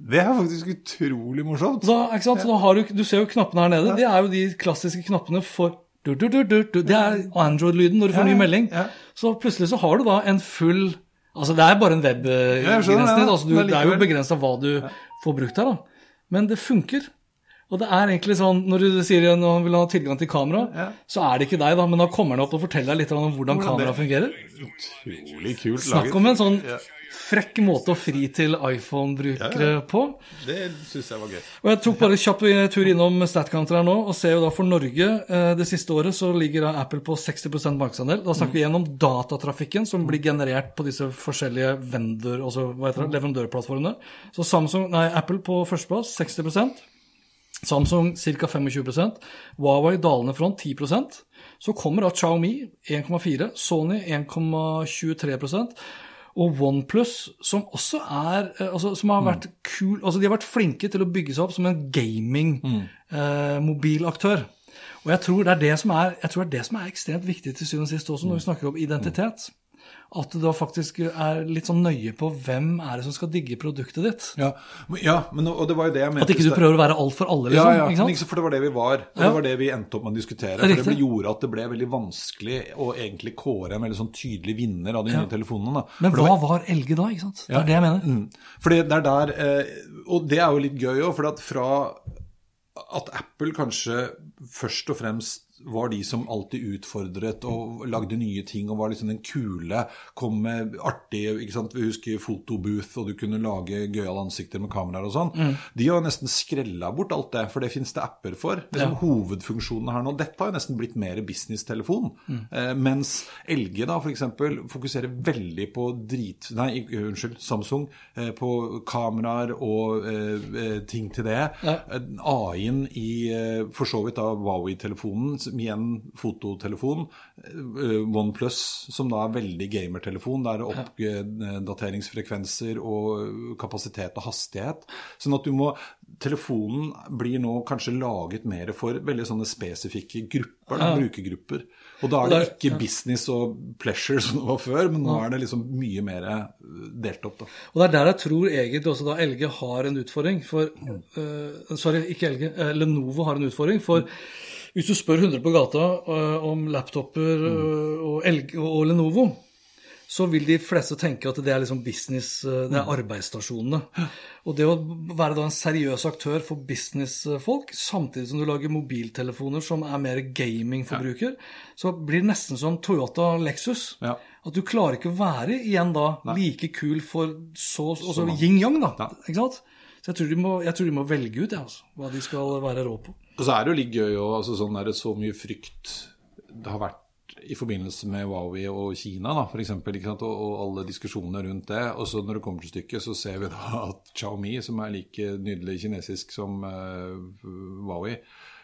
Det er faktisk utrolig morsomt. Da, ikke sant? Så da har du, du ser jo knappene her nede. Det er jo de klassiske knappene for du, du, du, du, du. Det er Android-lyden når du får ny melding. ja. Så plutselig så har du da en full Altså det er bare en jeg web-grensning. ja. Altså, du- det er jo begrensa hva du får brukt her, da. Men det funker. Og det er egentlig sånn, Når du sier at han vil ha tilgang til kamera, Ja. så er det ikke deg, da, men da kommer han opp og forteller deg litt om hvordan Hvordan kamera fungerer. Utrolig kult Snakk om en sånn frekk måte å fri til iPhone-brukere på. Det syns jeg var gøy. Og Jeg tok bare kjapp tur innom StatCounter her nå, og ser jo da for Norge eh, det siste året så ligger da Apple på 60% markedsandel. Da snakker vi gjennom datatrafikken som blir generert på disse forskjellige vendor, også, hva heter det, leverandørplattformene. Så Samsung, nei, Apple på førsteplass, 60% Samsung ca. 25% Huawei dalende front 10% Så kommer da Xiaomi 1,4 Sony 1,23 Og OnePlus, som også er eh, altså, Som har vært kul Altså, de har vært flinke til å bygge seg opp som en gaming-mobilaktør. og jeg tror, det er det, som er, jeg tror det er det som er ekstremt viktig til syvende og sist også, når vi snakker om identitet. At du da faktisk er litt sånn nøye på hvem er det som skal digge produktet ditt. Ja, ja men, og det var jo det jeg mente. At ikke du prøver å være alt for alle, liksom. ja, ikke men sant? ikke for det var det vi var. Og Ja. det var det vi endte opp med å diskutere. For det gjorde at det ble veldig vanskelig å egentlig kåre en veldig sånn tydelig vinner av de Ja. nye telefonene. Da. Men hva var- var Elge da? ikke sant? Det Ja. er det jeg mener. Mm. Fordi det er der eh, Og det er jo litt gøy òg, for at fra at Apple kanskje først og fremst var de som alltid utfordret og lagde nye ting og var liksom den kule. Kom med artig ikke sant? Vi husker fotobooth, og du kunne lage gøyale ansikter med kameraer og sånn. De har nesten skrella bort alt det, for det fins det apper for. Liksom Hovedfunksjonen her nå Dette har jo nesten blitt mer businesstelefon. Eh, mens LG da f.eks. fokuserer veldig på drit... Nei, unnskyld, Samsung. Eh, på kameraer og eh, eh, ting til det. Ja. Eh, AI-en i eh, for så vidt da Wowie-telefonen, som en fototelefon. eh, OnePlus, som da er veldig gamertelefon. Der er oppdateringsfrekvenser og kapasitet og hastighet. Sånn at du må Telefonen blir nå kanskje laget mer for veldig sånne spesifikke grupper, da, brukergrupper. Og da er det ikke business og pleasure som det var før, men nå er det liksom mye mer eh, delt opp, da. Og det er der jeg tror egentlig også da LG har en utfordring. For uh, Sorry, ikke LG. eh, Lenovo har en utfordring. For hvis du spør 100 på gata eh, om laptoper eh, og, og Lenovo, så vil de fleste tenke at det er liksom business, eh, det er arbeidsstasjonene. Og det å være da en seriøs aktør for businessfolk, samtidig som du lager mobiltelefoner som er mer gamingforbruker, så blir det nesten som Toyota Lexus. Ja. At du klarer ikke å være igjen da like kul for så altså så yin-yang, da. Ja. Ikke sant? Så jeg tror, må, jeg tror de må velge ut ja, altså, hva de skal være rå på. Og så er det jo litt gøy òg, altså sånn så mye frykt det har vært i forbindelse med Huawei og Kina, da, for eksempel? Og, og alle diskusjonene rundt det. Og så når det kommer til stykket, så ser vi da [laughs] at Xiaomi, som er like nydelig kinesisk som uh, Huawei,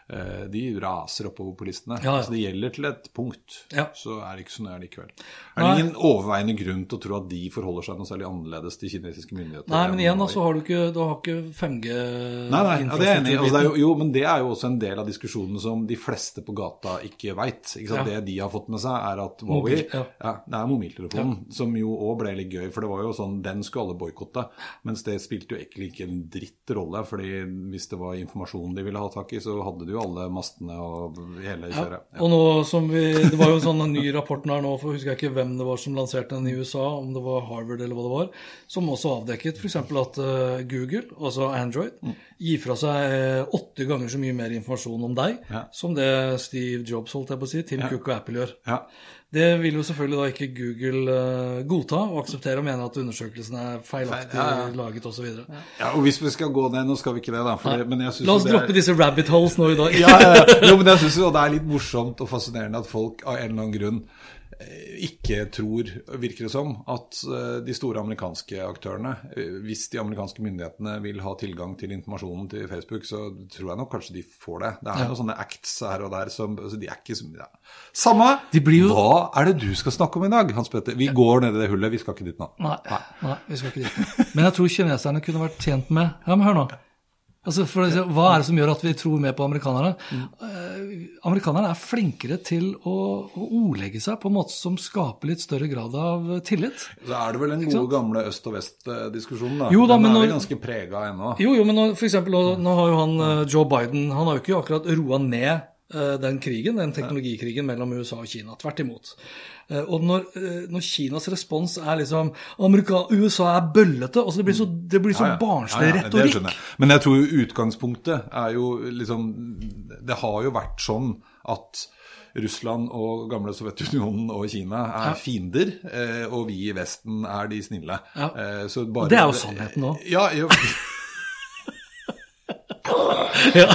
de raser oppover på listene. Ja, ja. Så det gjelder til et punkt. Ja. Så er det ikke så nøye likevel. Er det Nei. ingen overveiende grunn til å tro at de forholder seg noe særlig annerledes til kinesiske myndigheter? Nei, men igjen, altså, har du ikke, du har ikke 5G Nei, nei, ja, det er enig. Altså, det er jo, jo, men det er jo også en del av diskusjonen som de fleste på gata ikke veit. Det de har fått med seg, er at Huawei. Det er mobiltelefonen, som jo òg ble litt gøy. For det var jo sånn, den skulle alle boikotte. Mens det spilte jo egentlig ikke en dritt rolle. fordi hvis det var informasjonen de ville ha tak i, så hadde de jo alle mastene og hele kjøret. Ja. Og nå som vi, Det var jo en sånn ny rapport her nå, for jeg husker ikke hvem det var som lanserte den i USA, om det var Harvard eller hva det var, som også avdekket f.eks. at eh, Google, altså Android, Mm. gir fra seg eh, åtte ganger så mye mer informasjon om deg Ja. som det Steve Jobs, holdt jeg på å si, Tim Cook og Apple gjør. Ja. Det vil jo selvfølgelig da ikke Google eh, godta og akseptere og mene at undersøkelsen er feilaktig Feil, ja, ja. laget osv. ja, og hvis vi skal gå ned Nå skal vi ikke det, da. For det, men jeg La oss det er- droppe disse rabbit holes nå i dag. ja, ja, ja. Jo, men jeg syns jo det er litt morsomt og fascinerende at folk av en eller annen grunn ikke tror, virker det som, at eh, de store amerikanske aktørene eh, Hvis de amerikanske myndighetene vil ha tilgang til informasjonen til Facebook, så tror jeg nok kanskje de får det. Det er Ja. noen sånne acts her og der som altså, De er ikke så ja. Samme! De blir jo- Hva er det du skal snakke om i dag, Hans Petter? Vi går ned i det hullet, vi skal ikke dit nå. Nei, nei, vi skal ikke dit. Men jeg tror kineserne kunne vært tjent med Ja, men hør nå. Altså, for, hva er det som gjør at vi tror mer på amerikanerne? Mm. amerikanerne er flinkere til å, å ordlegge seg på en måte som skaper litt større grad av tillit. Så er det vel den gode gamle øst- og vest-diskusjonen, da. Jo da, Den men er når- ganske prega ennå. Jo, jo, men nå, for eksempel, nå, nå har jo han eh, Joe Biden Han har jo ikke akkurat roa ned eh, den krigen, den teknologikrigen mellom USA og Kina. Tvert imot. Eh, Og når, eh, når Kinas respons er liksom Amerika, USA er bøllete altså Det blir så, det blir så Ja, ja. barnslig Ja, retorikk. jeg. Men jeg tror jo utgangspunktet er jo liksom Det har jo vært sånn at Russland og gamle Sovjetunionen og Kina er Ja. fiender, eh, og vi i Vesten er de snille. Eh, bare- det er jo sannheten òg. Ja, jo. [laughs] Ja.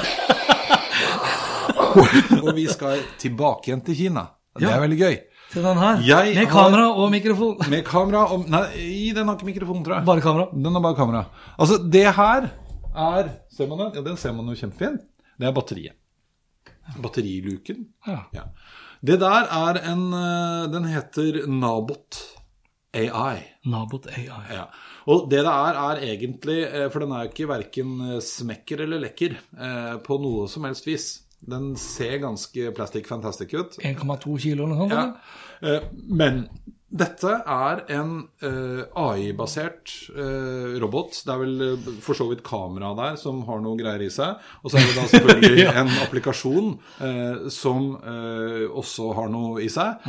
[laughs] og vi skal tilbake igjen til Kina. Det er veldig gøy. Til den her. Jeg med har- kamera og mikrofon. [laughs] Med kamera og Nei, den har ikke mikrofon, tror jeg. Bare kamera. Den har bare kamera. Altså, det her er Ser man den? Ja, den ser man jo kjempefint. Det er batteriet. Batteriluken. Ja. Ja. Det der er en eh, Den heter Nabot. AI. Nabot AI. Ja. Og det det er, er egentlig eh, For den er jo ikke verken smekker eller lekker eh, på noe som helst vis. Den ser ganske plastic fantastic ut. 1,2 kilo eller noe sånt? Ja. Eh, Men dette er en eh, AI-basert eh, robot. Det er vel for så vidt kamera der som har noe greier i seg. Og så er det da selvfølgelig [laughs] en applikasjon som også har noe i seg.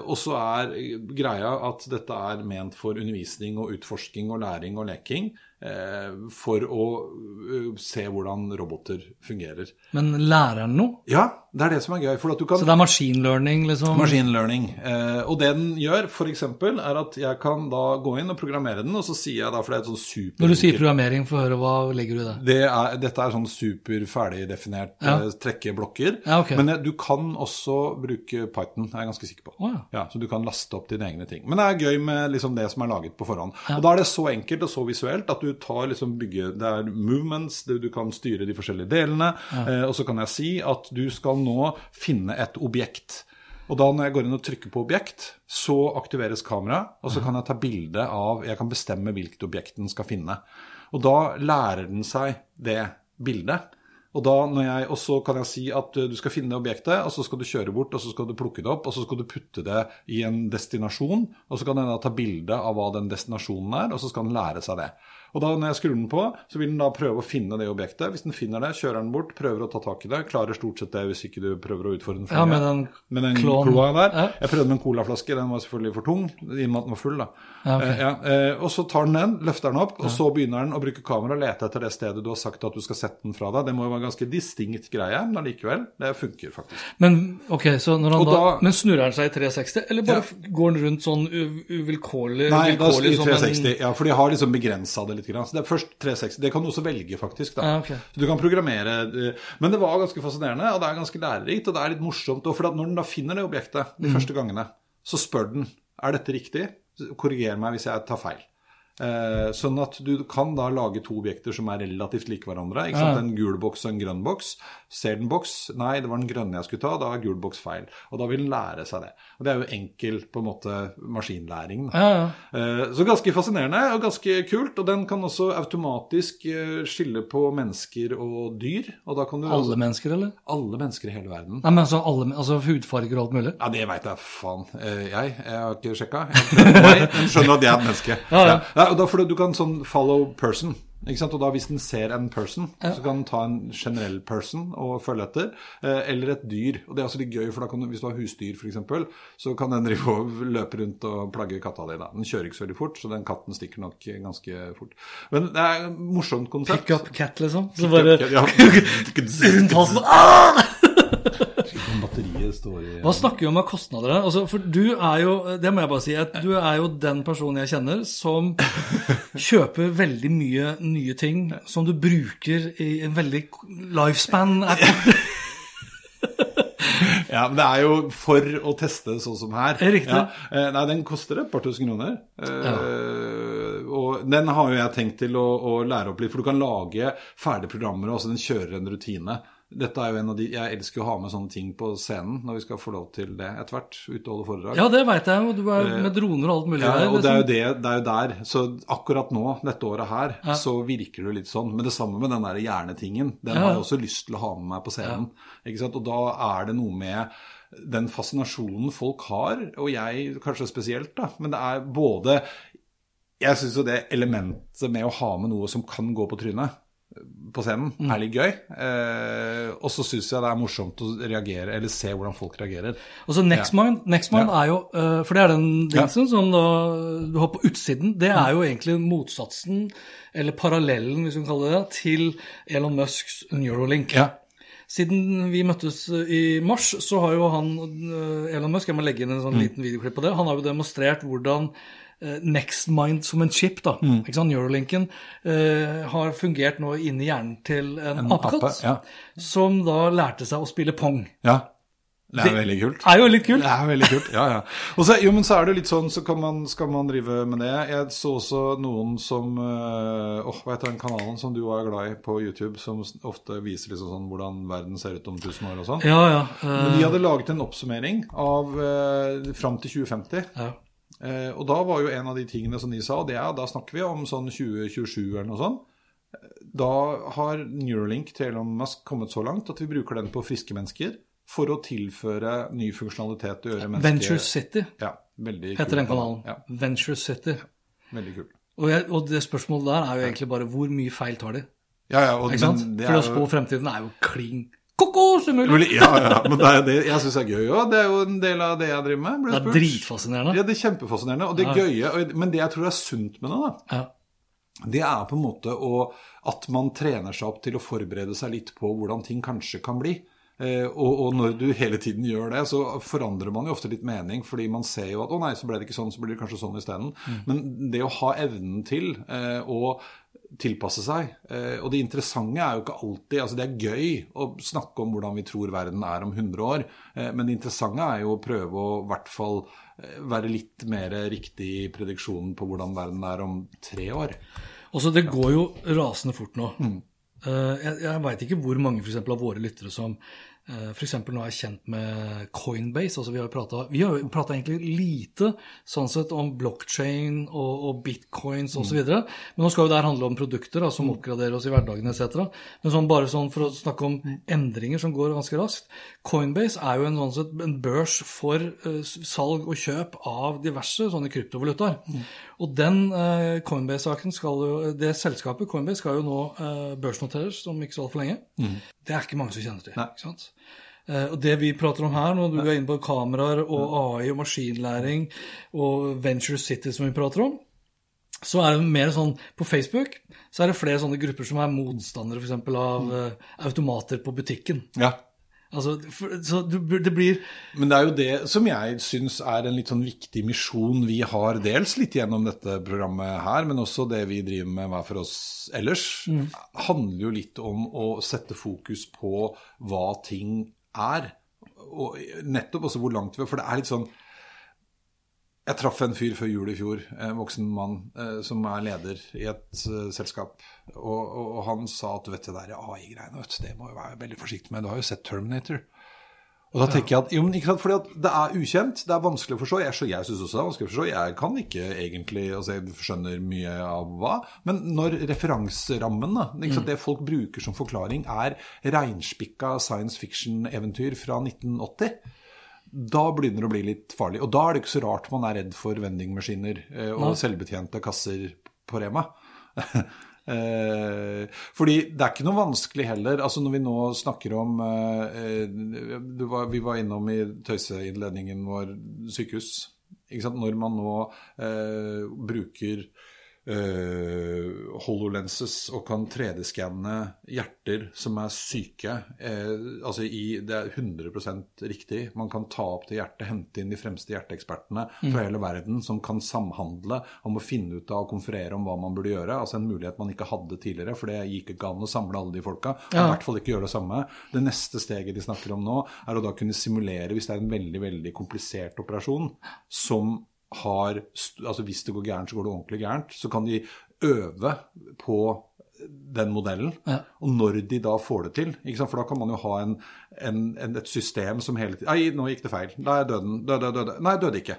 Og så er greia at dette er ment for undervisning og utforsking og læring og leking. Eh, For å eh, se hvordan roboter fungerer. Men lærer han noe? Ja, det er det som er gøy. For at du kan Så det er machine learning, liksom? Machine learning. Eh, og det den gjør, f.eks., er at jeg kan da gå inn og programmere den, og så sier jeg da, for det er et sånn super Når du sier programmering, få høre, hva legger du i det? det er, Dette er sånn super ferdigdefinert Ja. eh, trekke blokker. Ja, okay. Men eh, du kan også bruke Python, er jeg ganske sikker på. Oh, ja. Så du kan laste opp dine egne ting. Men det er gøy med liksom det som er laget på forhånd. Og da er det så enkelt og så visuelt at du tar liksom bygge Det er movements, du kan styre de forskjellige delene. Eh, og så kan jeg si at du skal nå finne et objekt. Og da når jeg går inn og trykker på objekt, så aktiveres kameraet, og så kan jeg ta bilde av Jeg kan bestemme hvilket objekt den skal finne. Og da lærer den seg det bildet. Og, da, når jeg, og så kan jeg si at uh, du skal finne objektet, og så skal du kjøre bort, og så skal du plukke det opp, og så skal du putte det i en destinasjon. Og så kan den da ta bilde av hva den destinasjonen er, og så skal den lære seg det. Og da når jeg skrur den på, så vil den da prøve å finne det objektet. Hvis den finner det, kjører den bort, prøver å ta tak i det. Klarer stort sett det hvis ikke du prøver å utfordre den Ja, med den Med den kloa der. Ja. Jeg prøvde med en colaflaske, den var selvfølgelig for tung, i og med at den var full. da. Ja, ok. Eh, ja, eh, og så tar den den, løfter den opp, og så begynner den å bruke kamera og lete etter det stedet du har sagt at du skal sette den fra deg. Det må jo være en ganske distinkt greie, men allikevel, det funker faktisk. Men okay, så når han da, da- Men snurrer den seg i 360, eller bare går den rundt sånn uvilkårlig Nei, da i som en- ja, for de har liksom begrensa det litt. Grann. Så det er først 360. Det kan du også velge, faktisk. Ja, okay. Så du kan programmere. Men det var ganske fascinerende, og det er ganske lærerikt, og det er litt morsomt. Og for når den da finner det objektet de Mm. første gangene, så spør den er dette riktig. Korriger meg hvis jeg tar feil. Eh, sånn at du kan da lage to objekter som er relativt like hverandre. ikke sant? En gul boks og en grønn boks. Ser den boks? Nei, det var den grønne jeg skulle ta. Da er gul boks feil. Og da vil den lære seg det. Og det er jo enkel på en måte maskinlæring. da. Ja, ja. Eh, Så ganske fascinerende og ganske kult. Og den kan også automatisk eh, skille på mennesker og dyr. Og da kan du Alle mennesker, eller? alle mennesker i hele verden. Nei, men altså, alle, altså hudfarger og alt mulig? Ja, det veit jeg faen. Eh, Jeg, jeg har ikke sjekka. Jeg skjønner at jeg er et menneske. Ja, ja. Ja, og da får du, kan sånn follow person. Ikke sant? Og da Hvis den ser en person, så kan den ta en generell person og følge etter. Eh, eller et dyr. Og Det er også litt gøy, for da kan du, hvis du har husdyr f.eks., så kan den drive og løpe rundt og plagge katta di. da. Den kjører ikke så veldig fort, så den katten stikker nok ganske fort. Men det er et morsomt konsept. Pick up cat, liksom? Så bare Ja. [laughs] [laughs] Batteriet står i Hva snakker vi om av kostnader her? Altså, for du er jo, det må jeg bare si, at du er jo den personen jeg kjenner som [laughs] kjøper veldig mye nye ting som du bruker i en veldig lifespan. [laughs] Ja, men det er jo for å teste sånn som her. Er riktig. Ja. Eh, Nei, den koster et par tusen kroner. Ja. Og den har jo jeg tenkt til å, å lære opp litt, for du kan lage ferdige programmer, og den kjører en rutine. Dette er jo en av de, Jeg elsker å ha med sånne ting på scenen når vi skal få lov til det etter hvert. Ute og holde foredrag. Ja, det veit jeg. Du er med droner og alt mulig Ja, der. og det er jo liksom. det, det er jo der. Så akkurat nå, dette året her, så virker det litt sånn. Men det samme med den der hjernetingen. Den Ja. har jeg også lyst til å ha med meg på scenen. Ikke sant? Og da er det noe med den fascinasjonen folk har, og jeg kanskje spesielt, da. Men det er både Jeg syns jo det elementet med å ha med noe som kan gå på trynet på scenen, Mm. er litt gøy. Eh, og så syns jeg det er morsomt å reagere, eller se hvordan folk reagerer. Og så Nextmind Nextmind Ja. er jo øh, For det er den Ja. som da du har på utsiden. Det er jo egentlig motsatsen, eller parallellen, hvis vi kan kalle det det, til Elon Musks Neurolink. Ja. Siden vi møttes øh, i mars, så har jo han, øh, Elon Musk, jeg må legge inn en Mm. sånn liten videoklipp på det, han har jo demonstrert hvordan eh, Nextmind som en chip, da, Mm. ikke sant, Neuralinken, uh, har fungert nå inni hjernen til en, En apekatt, ape, ja. som da lærte seg å spille pong. ja. Det er Det- veldig kult. Er jo litt kult. Det er veldig kult. ja, ja. Og så, jo, men så er det litt sånn, så kan man, skal man drive med det. Jeg så også noen som øh, åh, Hva heter den kanalen som du er glad i på YouTube, som ofte viser liksom sånn hvordan verden ser ut om 1000 år og sånn. Ja, ja. Øh... Men de hadde laget en oppsummering av øh, fram til 2050. ja. Eh, og da var jo en av de tingene som de sa, og det er, da snakker vi om sånn 2027 eller noe sånt. Da har Neuralink til Elon Musk kommet så langt at vi bruker den på friske mennesker for å tilføre ny funksjonalitet og gjøre mennesker Venture City Ja, veldig heter kul den kanalen. Ja, Venture City. veldig kul. Og, jeg, og det spørsmålet der er jo egentlig bare hvor mye feil tar de? Ja, ja, og, For å spå fremtiden er jo klin umulig. Vel, Ja, ja, men det er det jeg syns er gøy òg. Det er jo en del av det jeg driver med. Det er spurt. dritfascinerende. Ja, det er kjempefascinerende. Og det Ja. gøye, men det jeg tror er sunt med det, da, Ja. det er på en måte å, at man trener seg opp til å forberede seg litt på hvordan ting kanskje kan bli. Eh, og, og når du hele tiden gjør det, så forandrer man jo ofte litt mening. Fordi man ser jo at å nei, så ble det ikke sånn, så blir det kanskje sånn isteden. Men det å ha evnen til eh, å tilpasse seg eh, Og det interessante er jo ikke alltid altså Det er gøy å snakke om hvordan vi tror verden er om 100 år, eh, men det interessante er jo å prøve å i hvert fall eh, være litt mer riktig i prediksjonen på hvordan verden er om tre år. Også, Det går jo rasende fort nå. Mm. Jeg jeg veit ikke hvor mange for eksempel, av våre lyttere som f.eks. nå er jeg kjent med Coinbase. altså Vi har jo prata egentlig lite sånn sett om blockchain og, og bitcoins osv. Mm. Men nå skal jo det her handle om produkter da, som oppgraderer oss i hverdagen etc. Men sånn, bare sånn for å snakke om endringer som går ganske raskt. Coinbase er jo en, sånn sett, en børs for uh, salg og kjøp av diverse sånne kryptovalutaer. Og den eh, Coinbase-saken skal jo Det selskapet Coinbase skal jo nå eh, børsnoteres om ikke så altfor lenge. Det er ikke mange som kjenner til. Nei. ikke sant? Eh, og det vi prater om her, når du er inne på kameraer og AI og maskinlæring og Venture City som vi prater om, så er det mer sånn På Facebook så er det flere sånne grupper som er motstandere f.eks. av eh, automater på butikken. Ja, Altså, for, så du, det blir Men det er jo det som jeg syns er en litt sånn viktig misjon vi har, dels litt gjennom dette programmet her, men også det vi driver med hver for oss ellers, handler jo litt om å sette fokus på hva ting er. Og nettopp også hvor langt vi For det er litt sånn Jeg traff en fyr før jul i fjor, en voksen mann eh, som er leder i et eh, selskap. Og, og, og han sa at vet du, det der AI-greiene, vet det må jo være veldig forsiktig med. Du har jo sett Terminator. Og da tenker jeg at, jo, men ikke sant, fordi at det er ukjent, det er vanskelig å forstå. Jeg, jeg syns også det er vanskelig å forstå. Jeg kan ikke egentlig altså Jeg skjønner mye av hva. Men når referanserammen, da, ikke sant, det folk bruker som forklaring, er reinspikka science fiction-eventyr fra 1980 da begynner det å bli litt farlig. Og da er det ikke så rart man er redd for vendingmaskiner eh, og selvbetjente kasser på Rema. [laughs] Eh, fordi det er ikke noe vanskelig heller. altså Når vi nå snakker om eh, du var, Vi var innom i tøyseinnledningen vår sykehus. Når man nå eh, bruker eh, HoloLenses og kan 3D-skanne hjerter som er syke. Uh, altså i, Det er 100% riktig. Man kan ta opp det hjertet, hente inn de fremste hjerteekspertene fra hele verden som kan samhandle om å finne ut av og konferere om hva man burde gjøre. Altså En mulighet man ikke hadde tidligere, for det gikk ikke an å samle alle de folka. Og I hvert fall ikke gjøre det samme. Det neste steget de snakker om nå, er å da kunne simulere, hvis det er en veldig, veldig komplisert operasjon, som har altså Hvis det går gærent, så går det ordentlig gærent. Så kan de øve på den modellen. Og når de da får det til? For da kan man jo ha en, en, en, et system som hele tiden Nei, nå gikk det feil. Da er jeg døden. Døde, døde. Nei, døde ikke.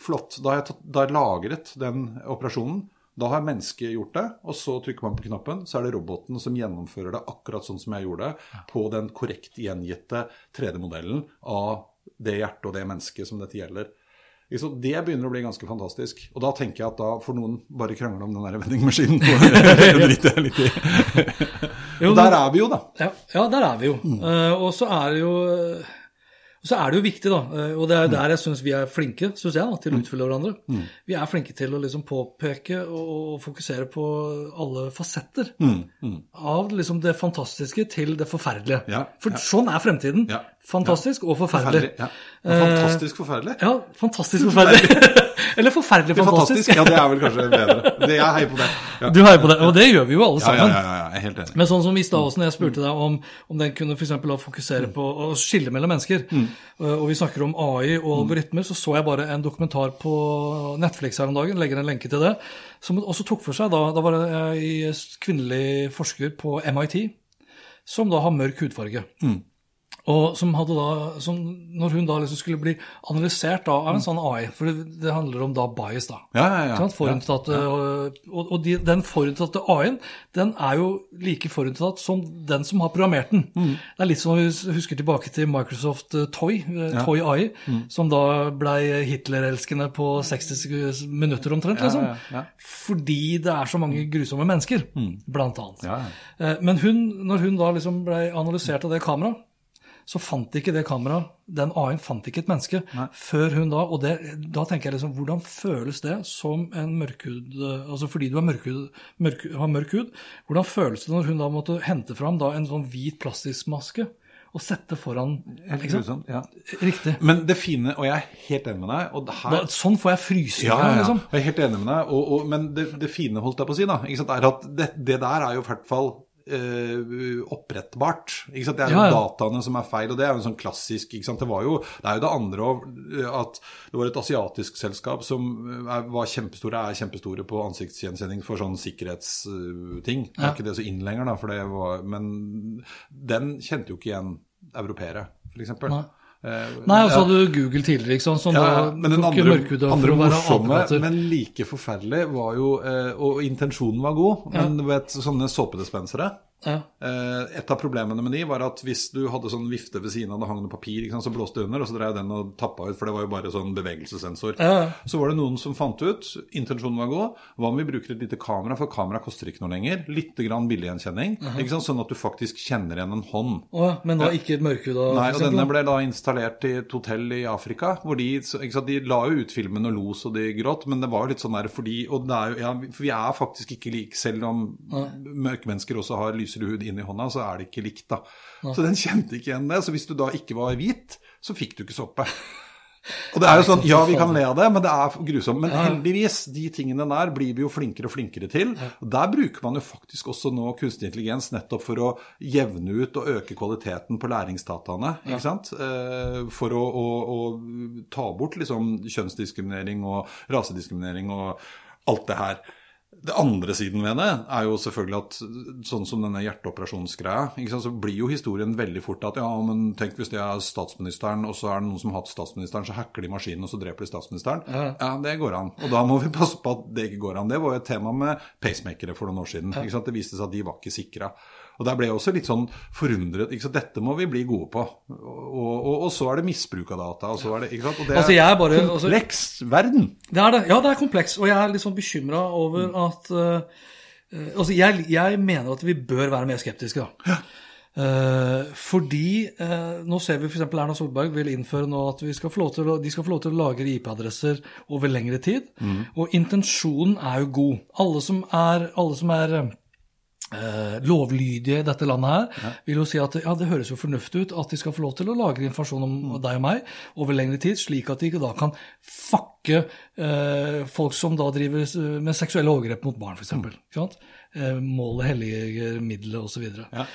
Flott. Da har jeg, tatt, da har jeg lagret den operasjonen. Da har mennesket gjort det, og så trykker man på knappen, så er det roboten som gjennomfører det akkurat sånn som jeg gjorde det, på den korrekt gjengitte 3D-modellen av det hjertet og det mennesket som dette gjelder. Det begynner å bli ganske fantastisk. Og da tenker jeg at da får noen bare krangle om den der vendingmaskinen. [laughs] [laughs] Og Der er vi jo, da. Ja, ja der er vi jo. Eh, og så er det jo så er det jo viktig, da, eh, og det er der jeg syns vi er flinke synes jeg, da, til å utfylle hverandre. Vi er flinke til å liksom påpeke og, fokusere på alle fasetter av liksom det fantastiske til det forferdelige. Ja, For ja. sånn er fremtiden. Ja, Fantastisk og forferdelig. Ja. Fantastisk forferdelig. Ja, fantastisk forferdelig. [laughs] Eller forferdelig er fantastisk. fantastisk. Ja, det er vel kanskje bedre. Det, jeg heier på det. Ja. Du heier på det, og det gjør vi jo alle Ja, ja, sammen. ja, ja, jeg er helt enig. Men sånn som i stad også, når jeg spurte deg om, om den kunne for da fokusere på å skille mellom mennesker, mm. og vi snakker om AI og algoritmer, så så jeg bare en dokumentar på Netflix her om dagen, legger en lenke til det, som også tok for seg da, da var det en kvinnelig forsker på MIT, som da har mørk hudfarge. Og som hadde da, som når hun da liksom skulle bli analysert da, av en sånn AI, for det, det handler om da bias, da. Ja, ja, ja. Forutinntatte, Og, og, og de, den forutinntatte AI-en den er jo like forutinntatt som den som har programmert den. Mm. Det er litt som vi husker tilbake til Microsoft eh, Toy, eh, Toy AI, Mm. som da blei Hitler-elskende på 60 minutter omtrent, liksom. Fordi det er så mange grusomme mennesker, blant annet. Mm. Ja, Eh, Men hun, når hun da liksom blei analysert av det kameraet, så fant ikke det kameraet, den AI-en fant ikke et menneske før hun da Og det, da tenker jeg liksom, hvordan føles det som en mørkhud Altså fordi du mørkhud, mørk, har mørk hud, hvordan føles det når hun da måtte hente fram da en sånn hvit plastikmaske og sette foran Helt grusomt, ja. Riktig. Men det fine, og jeg er helt enig med deg her, Da, sånn får jeg frysninger, ja, ja, liksom. Jeg er helt enig med deg, og, og, men det, det fine holdt jeg på å si, da, er at det, det der er jo i hvert fall opprettbart. Ikke sant? Det er Ja, ja. dataene som er feil, og det er jo en sånn klassisk? Det, var jo, det er jo det andre òg, at det var et asiatisk selskap som er, var kjempestore, er kjempestore på ansiktsgjenkjenning for sånn sikkerhetsting. Det er ikke det så inn lenger, da, for det var, men den kjente jo ikke igjen europeere, f.eks. Nei. Nei, og så hadde du Google tidligere, ikke sant, som Ja, da tok andre, mørkhuda for å være morsomme, men like forferdelig var jo eh, Og intensjonen var god, men du vet, sånne såpedispensere Ja. eh, Et av problemene med de var at hvis du hadde sånn vifte ved siden av det hang noe papir, sant, så blåste det under, og så drev den og tappa ut, for det var jo bare sånn bevegelsessensor. Ja. Så var det noen som fant ut, intensjonen var god, hva om vi bruker et lite kamera, for kamera koster ikke noe lenger, litt grann billiggjenkjenning, ikke sant, sånn at du faktisk kjenner igjen en hånd. Å, men da ikke et mørkhuda, Nei, og denne ble da installert i et hotell i Afrika, hvor de, sant, de la jo ut filmen og lo så de gråt, men det var jo litt sånn der fordi Og det er jo, ja, for vi er faktisk ikke like, selv om mørkmennesker også har lysere hud inn i hånda, så er det ikke likt, da. Så den kjente ikke igjen det. Så hvis du da ikke var hvit, så fikk du ikke soppe. [laughs] Og det er jo sånn, Ja, vi kan le av det, men det er grusomt. Men heldigvis, de tingene der blir vi jo flinkere og flinkere til. Og Der bruker man jo faktisk også nå kunstig intelligens nettopp for å jevne ut og øke kvaliteten på læringsdataene. ikke sant? Eh, For å, å, å ta bort liksom kjønnsdiskriminering og rasediskriminering og alt det her. Det andre siden ved det er jo selvfølgelig at sånn som denne hjerteoperasjonsgreia, så blir jo historien veldig fort at ja, men tenk hvis det er statsministeren, og så er det noen som har hatt statsministeren, så hacker de maskinen, og så dreper de statsministeren. Ja. det går an. Og da må vi passe på at det ikke går an. Det var jo et tema med pacemakere for noen år siden. ikke sant, Det viste seg at de var ikke sikra. Og der ble jeg også litt sånn forundret. ikke sant, Dette må vi bli gode på. Og, og, og så er det misbruk av data. og så er det, ikke sant, og det Altså, er bare- altså- kompleks verden. Det er det. Ja, det er kompleks. Og jeg er litt sånn bekymra over at eh, eh, Altså, jeg, jeg mener at vi bør være mer skeptiske, da. Eh, fordi eh, nå ser vi f.eks. Erna Solberg vil innføre nå at vi skal å, de skal få lov til å lagre IP-adresser over lengre tid. Og intensjonen er jo god. Alle som er, alle som er eh, lovlydige i dette landet her, vil jo si at ja, det høres jo fornuftig ut at de skal få lov til å lagre informasjon om deg og meg over lengre tid, slik at de ikke da kan fucke eh, folk som da driver med seksuelle overgrep mot barn, f.eks. Mm. Eh, målet helliger middelet osv. Ja.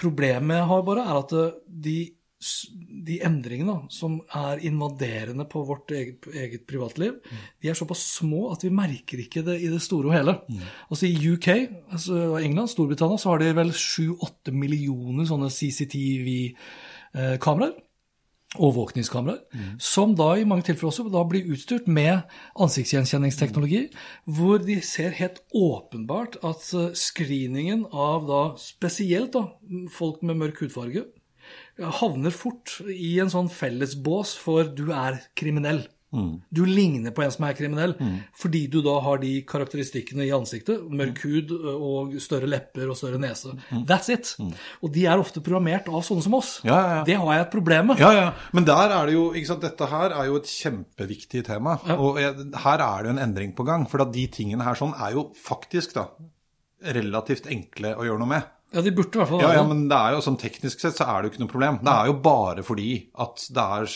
Problemet har bare, er at eh, de, de endringene da, som er invaderende på vårt eget, eget privatliv, de er såpass små at vi merker ikke det i det store og hele. Altså I UK, altså England, Storbritannia, så har de vel 7-8 millioner sånne CCTV-kameraer. Overvåkningskameraer, som da i mange tilfeller også da blir utstyrt med ansiktsgjenkjenningsteknologi, hvor de ser helt åpenbart at eh, screeningen av da spesielt da, folk med mørk hudfarge havner fort i en sånn fellesbås for du er kriminell. Du ligner på en som er kriminell, fordi du da har de karakteristikkene i ansiktet. Mørk hud og større lepper og større nese. That's it. Og de er ofte programmert av sånne som oss. Ja, ja, ja. Det har jeg et problem med. Ja, ja. Men der er det jo, sant, dette her er jo et kjempeviktig tema. Og her er det jo en endring på gang. For de tingene her sånn er jo faktisk da relativt enkle å gjøre noe med. Ja, de burde i hvert fall Ja, ja, men det er jo sånn teknisk sett så er det jo ikke noe problem. Det er jo bare fordi at det er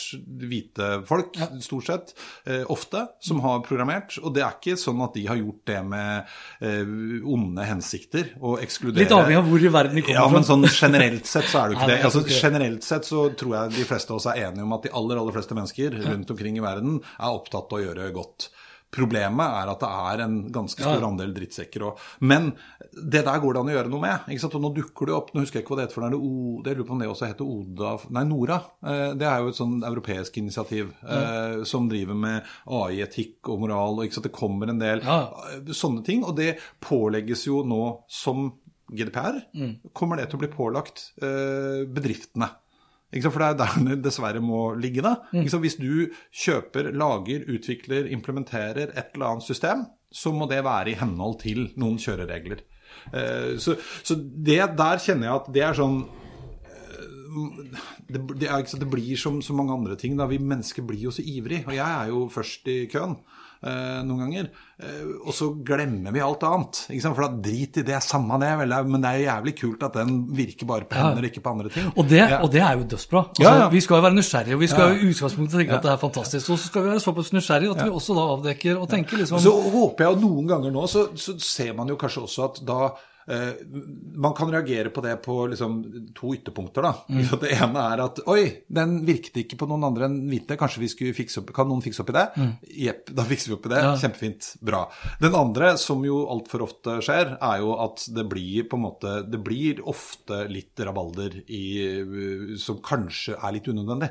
hvite folk, stort sett, eh, ofte, som har programmert. Og det er ikke sånn at de har gjort det med eh, onde hensikter og ekskludere Litt avhengig av hvor i verden de kommer fra. Ja, men sånn generelt sett så er det jo ikke [laughs] det. Altså, generelt sett så tror jeg de fleste av oss er enige om at de aller, aller fleste mennesker rundt omkring i verden er opptatt av å gjøre godt. Problemet er at det er en ganske stor Ja. andel drittsekker Og, Men det der går det an å gjøre noe med. ikke sant? Og nå dukker det opp Nå husker jeg ikke hva det heter for det O- Jeg lurer på om det også heter Oda Nei, Nora. Eh, Det er jo et sånn europeisk initiativ eh, som driver med AI, etikk og moral. og ikke sant? Det kommer en del Ja. eh, sånne ting. Og det pålegges jo nå som GDPR. Kommer det til å bli pålagt eh, bedriftene. For det er der den dessverre må ligge. da. Sant? Hvis du kjøper, lager, utvikler, implementerer et eller annet system, så må det være i henhold til noen kjøreregler. Eh, Så, så det der kjenner jeg at det er sånn eh, det, det, er, det blir som så mange andre ting. Da. Vi mennesker blir jo så ivrig. Og jeg er jo først i køen noen ganger. Eh, og så glemmer vi alt annet. For da drit i det, samme det, vel, men det er jo jævlig kult at den virker bare på hender, ikke på andre ting. Og det, Ja. og det er jo dødsbra. Altså, Ja, ja. Vi skal jo være nysgjerrige, og vi skal Ja. jo i utgangspunktet tenke at det er fantastisk. Og så skal vi være såpass nysgjerrige at vi også da avdekker og tenker liksom Så håper jeg at noen ganger nå så, så ser man jo kanskje også at da eh, Man kan reagere på det på liksom to ytterpunkter. da. Mm. Det ene er at oi, den virket ikke på noen andre enn hvite. Kanskje vi skulle fikse opp, Kan noen fikse opp i det? Jepp, [laughs] da fikser vi opp i det. Mm. Ja. Kjempefint. Bra. Den andre, som jo altfor ofte skjer, er jo at det blir på en måte Det blir ofte litt rabalder i, som kanskje er litt unødvendig.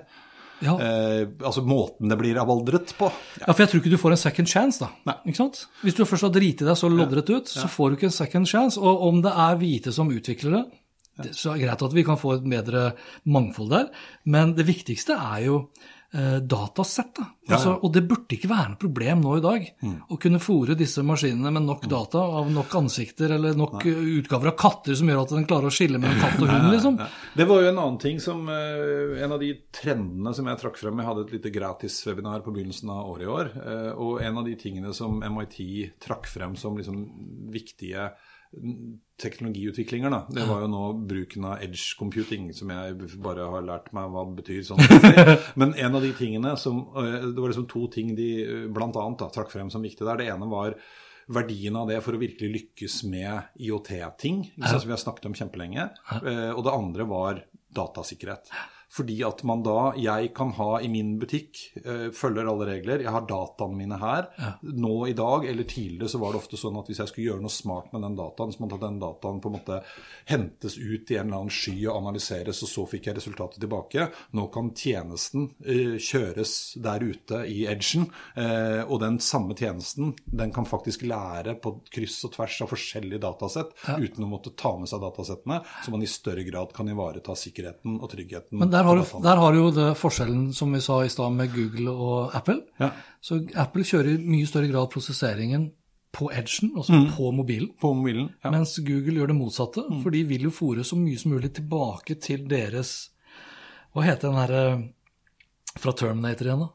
Ja. Eh, altså måten det blir avaldret på. Ja, for jeg tror ikke du får en second chance, da. Nei. Ikke sant? Hvis du først har driti deg så loddrett ut, så får du ikke en second chance. Og om det er hvite som utvikler det, så er det greit at vi kan få et bedre mangfold der, men det viktigste er jo datasett. Da. Altså, ja. og det burde ikke være noe problem nå i dag å kunne fòre disse maskinene med nok data av nok ansikter eller nok Nei. utgaver av katter som gjør at den klarer å skille mellom katt og hund, liksom. Det var jo en annen ting som eh, En av de trendene som jeg trakk frem Jeg hadde et lite gratiswebinar på begynnelsen av året i år. eh, og en av de tingene som MIT trakk frem som liksom viktige mm, teknologiutviklinger, da, det var jo nå bruken av edge computing, som jeg bare har lært meg hva det betyr. sånn. [laughs] Men en av de tingene som eh, Det var liksom to ting de bl.a. annet da, trakk frem som viktig der. Det ene var verdien av det for å virkelig lykkes med IOT-ting, som vi har snakket om kjempelenge. Eh, Og det andre var datasikkerhet. Fordi at man da, jeg kan ha i min butikk, eh, følger alle regler, jeg har dataene mine her. Nå i dag, eller tidligere, så var det ofte sånn at hvis jeg skulle gjøre noe smart med den dataen, så måtte den dataen på en måte hentes ut i en eller annen sky og analyseres, og så fikk jeg resultatet tilbake. Nå kan tjenesten eh, kjøres der ute i edgen, eh, og den samme tjenesten, den kan faktisk lære på kryss og tvers av forskjellige datasett, uten å måtte ta med seg datasettene, så man i større grad kan ivareta sikkerheten og tryggheten. Men der har, du, der har du jo det forskjellen som vi sa i stad med Google og Apple. Ja. Så Apple kjører i mye større grad prosesseringen på edgen, altså Mm. på mobilen. På mobilen. Ja. Mens Google gjør det motsatte, Mm. for de vil jo fòre så mye som mulig tilbake til deres Hva heter den derre fra Terminator igjen, da?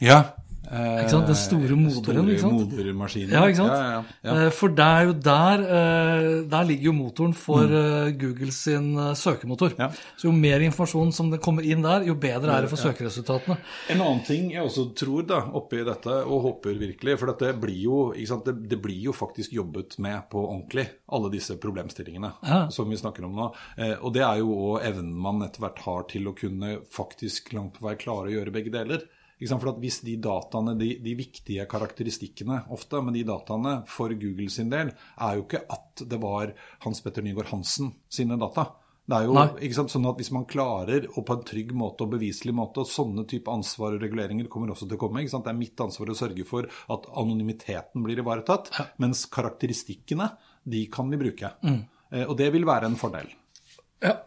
ja. Ikke sant? Den store moderen, ikke sant? Store modermaskinen. Ja, ikke sant? Ja, ja, ja. Eh, For det er jo der eh, Der ligger jo motoren for mm. Google sin eh, søkemotor. Så jo mer informasjon som det kommer inn der, jo bedre er det for søkeresultatene. En annen ting jeg også tror da, oppi dette, og håper virkelig For dette blir jo, det, det blir jo faktisk jobbet med på ordentlig, alle disse problemstillingene som vi snakker om nå. Eh, og det er jo òg evnen man etter hvert har til å kunne faktisk langt på vei klare å gjøre begge deler. For at Hvis de dataene, de, de viktige karakteristikkene ofte, men de dataene for Google sin del, er jo ikke at det var Hans Petter Nygaard Hansen sine data. Det er jo Nei. ikke sant, sånn at Hvis man klarer, og på en trygg måte og beviselig måte, og sånne type ansvar og reguleringer kommer også til å komme. ikke sant, Det er mitt ansvar å sørge for at anonymiteten blir ivaretatt, mens karakteristikkene, de kan vi bruke. Mm. Og det vil være en fordel. Ja.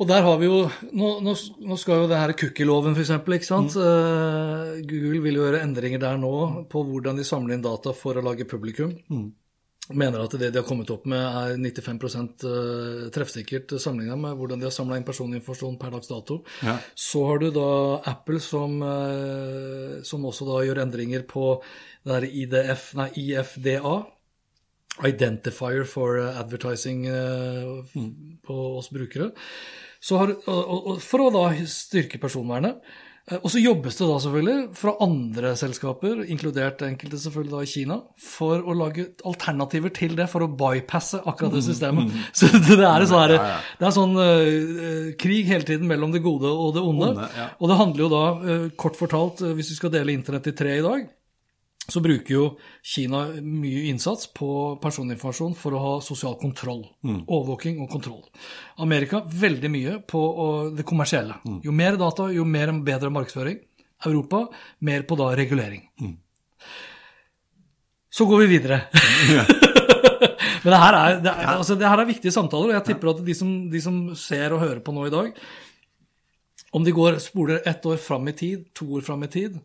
Og der har vi jo Nå, nå, skal jo det her cookie-loven, f.eks., ikke sant. Eh, Google vil jo gjøre endringer der nå på hvordan de samler inn data for å lage publikum. Mener at det de har kommet opp med er 95 eh, treffsikkert sammenlignet med hvordan de har samla inn personinformasjon per dags dato. Ja. Så har du da Apple som, eh, som også da gjør endringer på det her IDF, nei, IFDA. Identifier for advertising eh, på oss brukere. Så har, for å da styrke personvernet. Eh, Og så jobbes det da selvfølgelig fra andre selskaper, inkludert enkelte selvfølgelig da i Kina, for å lage alternativer til det, for å bypasse akkurat det systemet. [laughs] Så det er, sånn her, det er sånn uh, krig hele tiden mellom det gode og det onde. Og det handler jo da, uh, kort fortalt, eh, hvis vi skal dele internett i tre i dag, så bruker jo Kina mye innsats på personinformasjon for å ha sosial kontroll. Overvåking og kontroll. Amerika veldig mye på det kommersielle. Jo mer data, jo mer bedre markedsføring. Europa mer på da regulering. Så går vi videre. [laughs] Men det her, er, det, er, altså, det her er viktige samtaler, og jeg tipper at de som, de som ser og hører på nå i dag, om de går spoler ett år fram i tid, to år fram i tid,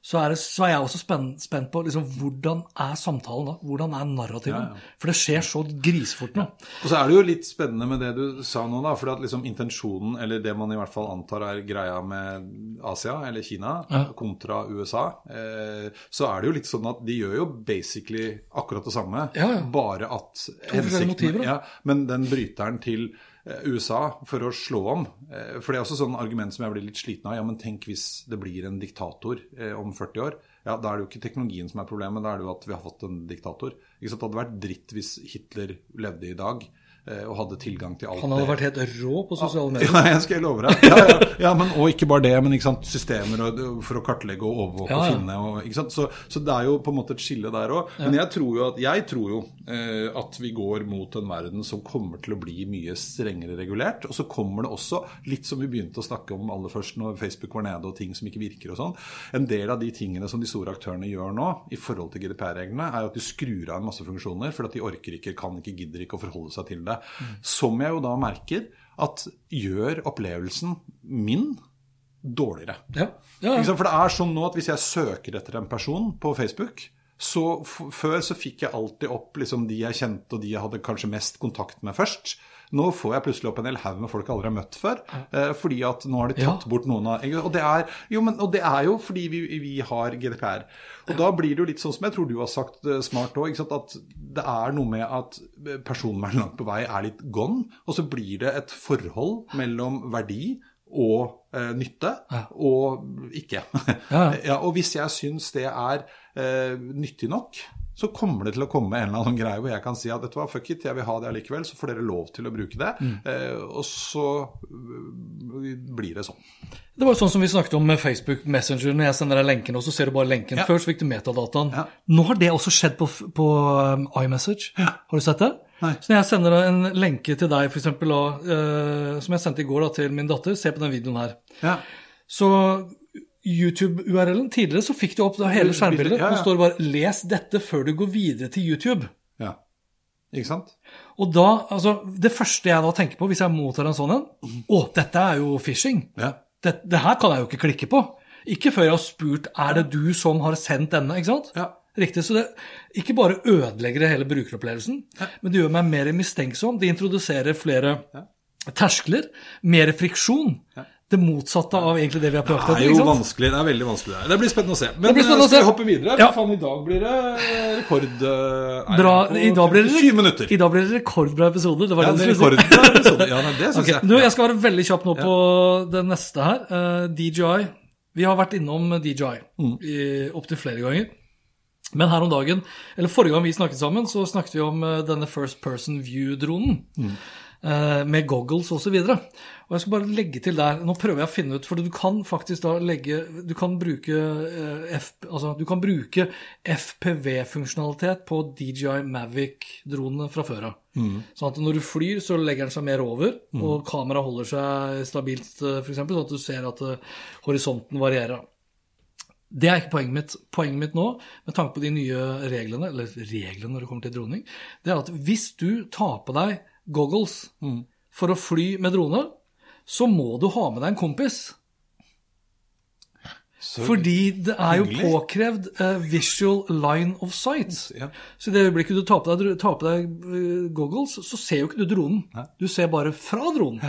så er, det, så er jeg også spent, spent på liksom, hvordan er samtalen da? Hvordan er narrativet? For det skjer så grisfort nå. Og så er det jo litt spennende med det du sa nå, da. For at liksom intensjonen, eller det man i hvert fall antar er greia med Asia, eller Kina, kontra USA, eh, så er det jo litt sånn at de gjør jo basically akkurat det samme. Ja, ja. Bare at hensikten ja, Men den bryteren til USA for å slå om. eh, For det er også sånn argument som jeg blir litt sliten av. Ja, men tenk hvis det blir en diktator eh, om 40 år. Ja, Da er det jo ikke teknologien som er problemet, da er det jo at vi har fått en diktator. Ikke sant? Det hadde vært dritt hvis Hitler levde i dag eh, og hadde tilgang til alt Han hadde det. vært helt rå på sosiale medier. Ja, [laughs] jeg skal love deg. Ja, ja, ja, men, og ikke bare det, men sant, systemer og, for å kartlegge og overvåke og finne. Og? Så, så det er jo på en måte et skille der òg. Men jeg tror jo, at, jeg tror jo eh, at vi går mot en verden som kommer til å bli mye strengere regulert. Og så kommer det også, litt som vi begynte å snakke om aller først når Facebook var nede og ting som ikke virker og sånn, en del av de tingene som de store aktørene gjør nå i forhold til GDPR-reglene, er jo at de skrur av en masse funksjoner fordi at de orker ikke, kan ikke, gidder ikke å forholde seg til det. Som jeg jo da merker at gjør opplevelsen min dårligere. Ja, ja, ja. For det er sånn nå at hvis jeg søker etter en person på Facebook så Før så fikk jeg alltid opp liksom de jeg kjente og de jeg hadde kanskje mest kontakt med først. Nå får jeg plutselig opp en hel haug med folk jeg aldri har møtt før. Eh, fordi at nå har de tatt Ja. bort noen av og det, er, jo, men, og det er jo fordi vi, vi har GDPR. Og da blir det jo litt sånn som jeg tror du har sagt eh, smart òg, at det er noe med at personvern langt på vei er litt gone. Og så blir det et forhold mellom verdi og eh, nytte, og ikke. Ja. [laughs] Ja, og hvis jeg syns det er eh, nyttig nok, så kommer det til å komme en eller annen greie hvor jeg kan si at du hva, fuck it, jeg vil ha det allikevel, så får dere lov til å bruke det. Mm. Eh, og så øh, blir det sånn. Det var jo sånn som vi snakket om med Facebook Messenger. Når jeg sender deg lenken, og så ser du bare lenken. Ja. Før så fikk du metadataen. Ja. Nå har det også skjedd på, på um, iMessage. Har du sett det? Nei. Så når jeg sender en lenke til deg, for eksempel, eh, som jeg sendte i går da, til min datter, se på den videoen her. Ja. Så YouTube-URL-en tidligere så fikk du opp hele skjermbildet. Ja, ja. Nå står bare 'les dette før du går videre til YouTube'. ja. Ikke sant? Og da, altså, Det første jeg da tenker på hvis jeg mottar en sånn en Å, dette er jo phishing. Ja. Det, det her kan jeg jo ikke klikke på. Ikke før jeg har spurt er det du som har sendt denne. ikke sant? Ja. Riktig, så det Ikke bare ødelegger det hele brukeropplevelsen, men det gjør meg mer mistenksom. Det introduserer flere terskler, mer friksjon. Det motsatte av egentlig det vi har Det prøvd er etter. jo vanskelig. Det er veldig vanskelig. Det, blir spennende å se. Men Det eh, skal vi hoppe videre? Ja. Faen, i dag blir det rekord... eh, er Bra. I dag blir det, 20 minutter. I dag blir det rekordbra episoder. Det var Ja, det det er. Ja, nei, det syns okay. jeg. Du, jeg skal være veldig kjapp nå på det neste her. Uh, DJI. Vi har vært innom DJI Mm. opptil flere ganger. Men her om dagen, eller forrige gang vi snakket sammen, så snakket vi om eh, denne First Person View-dronen. Mm. Uh, Med goggles osv. Og jeg skal bare legge til der Nå prøver jeg å finne ut For du kan faktisk da legge Du kan bruke, eh, F, altså, du kan bruke FPV-funksjonalitet på DJI Mavic-dronene fra før av. Sånn at når du flyr, så legger den seg mer over, og kameraet holder seg stabilt, f.eks., sånn at du ser at eh, horisonten varierer. Det er ikke poenget mitt. Poenget mitt nå, med tanke på de nye reglene, eller reglene når det kommer til droning, det er at hvis du tar på deg goggles for å fly med drone, så må du ha med deg en kompis. Så- Fordi det er jo hyggelig. påkrevd uh, visual line of sight. Ja. Så i det øyeblikket du tar på deg, tar på deg uh, goggles, så ser jo ikke du dronen. Du ser bare fra dronen.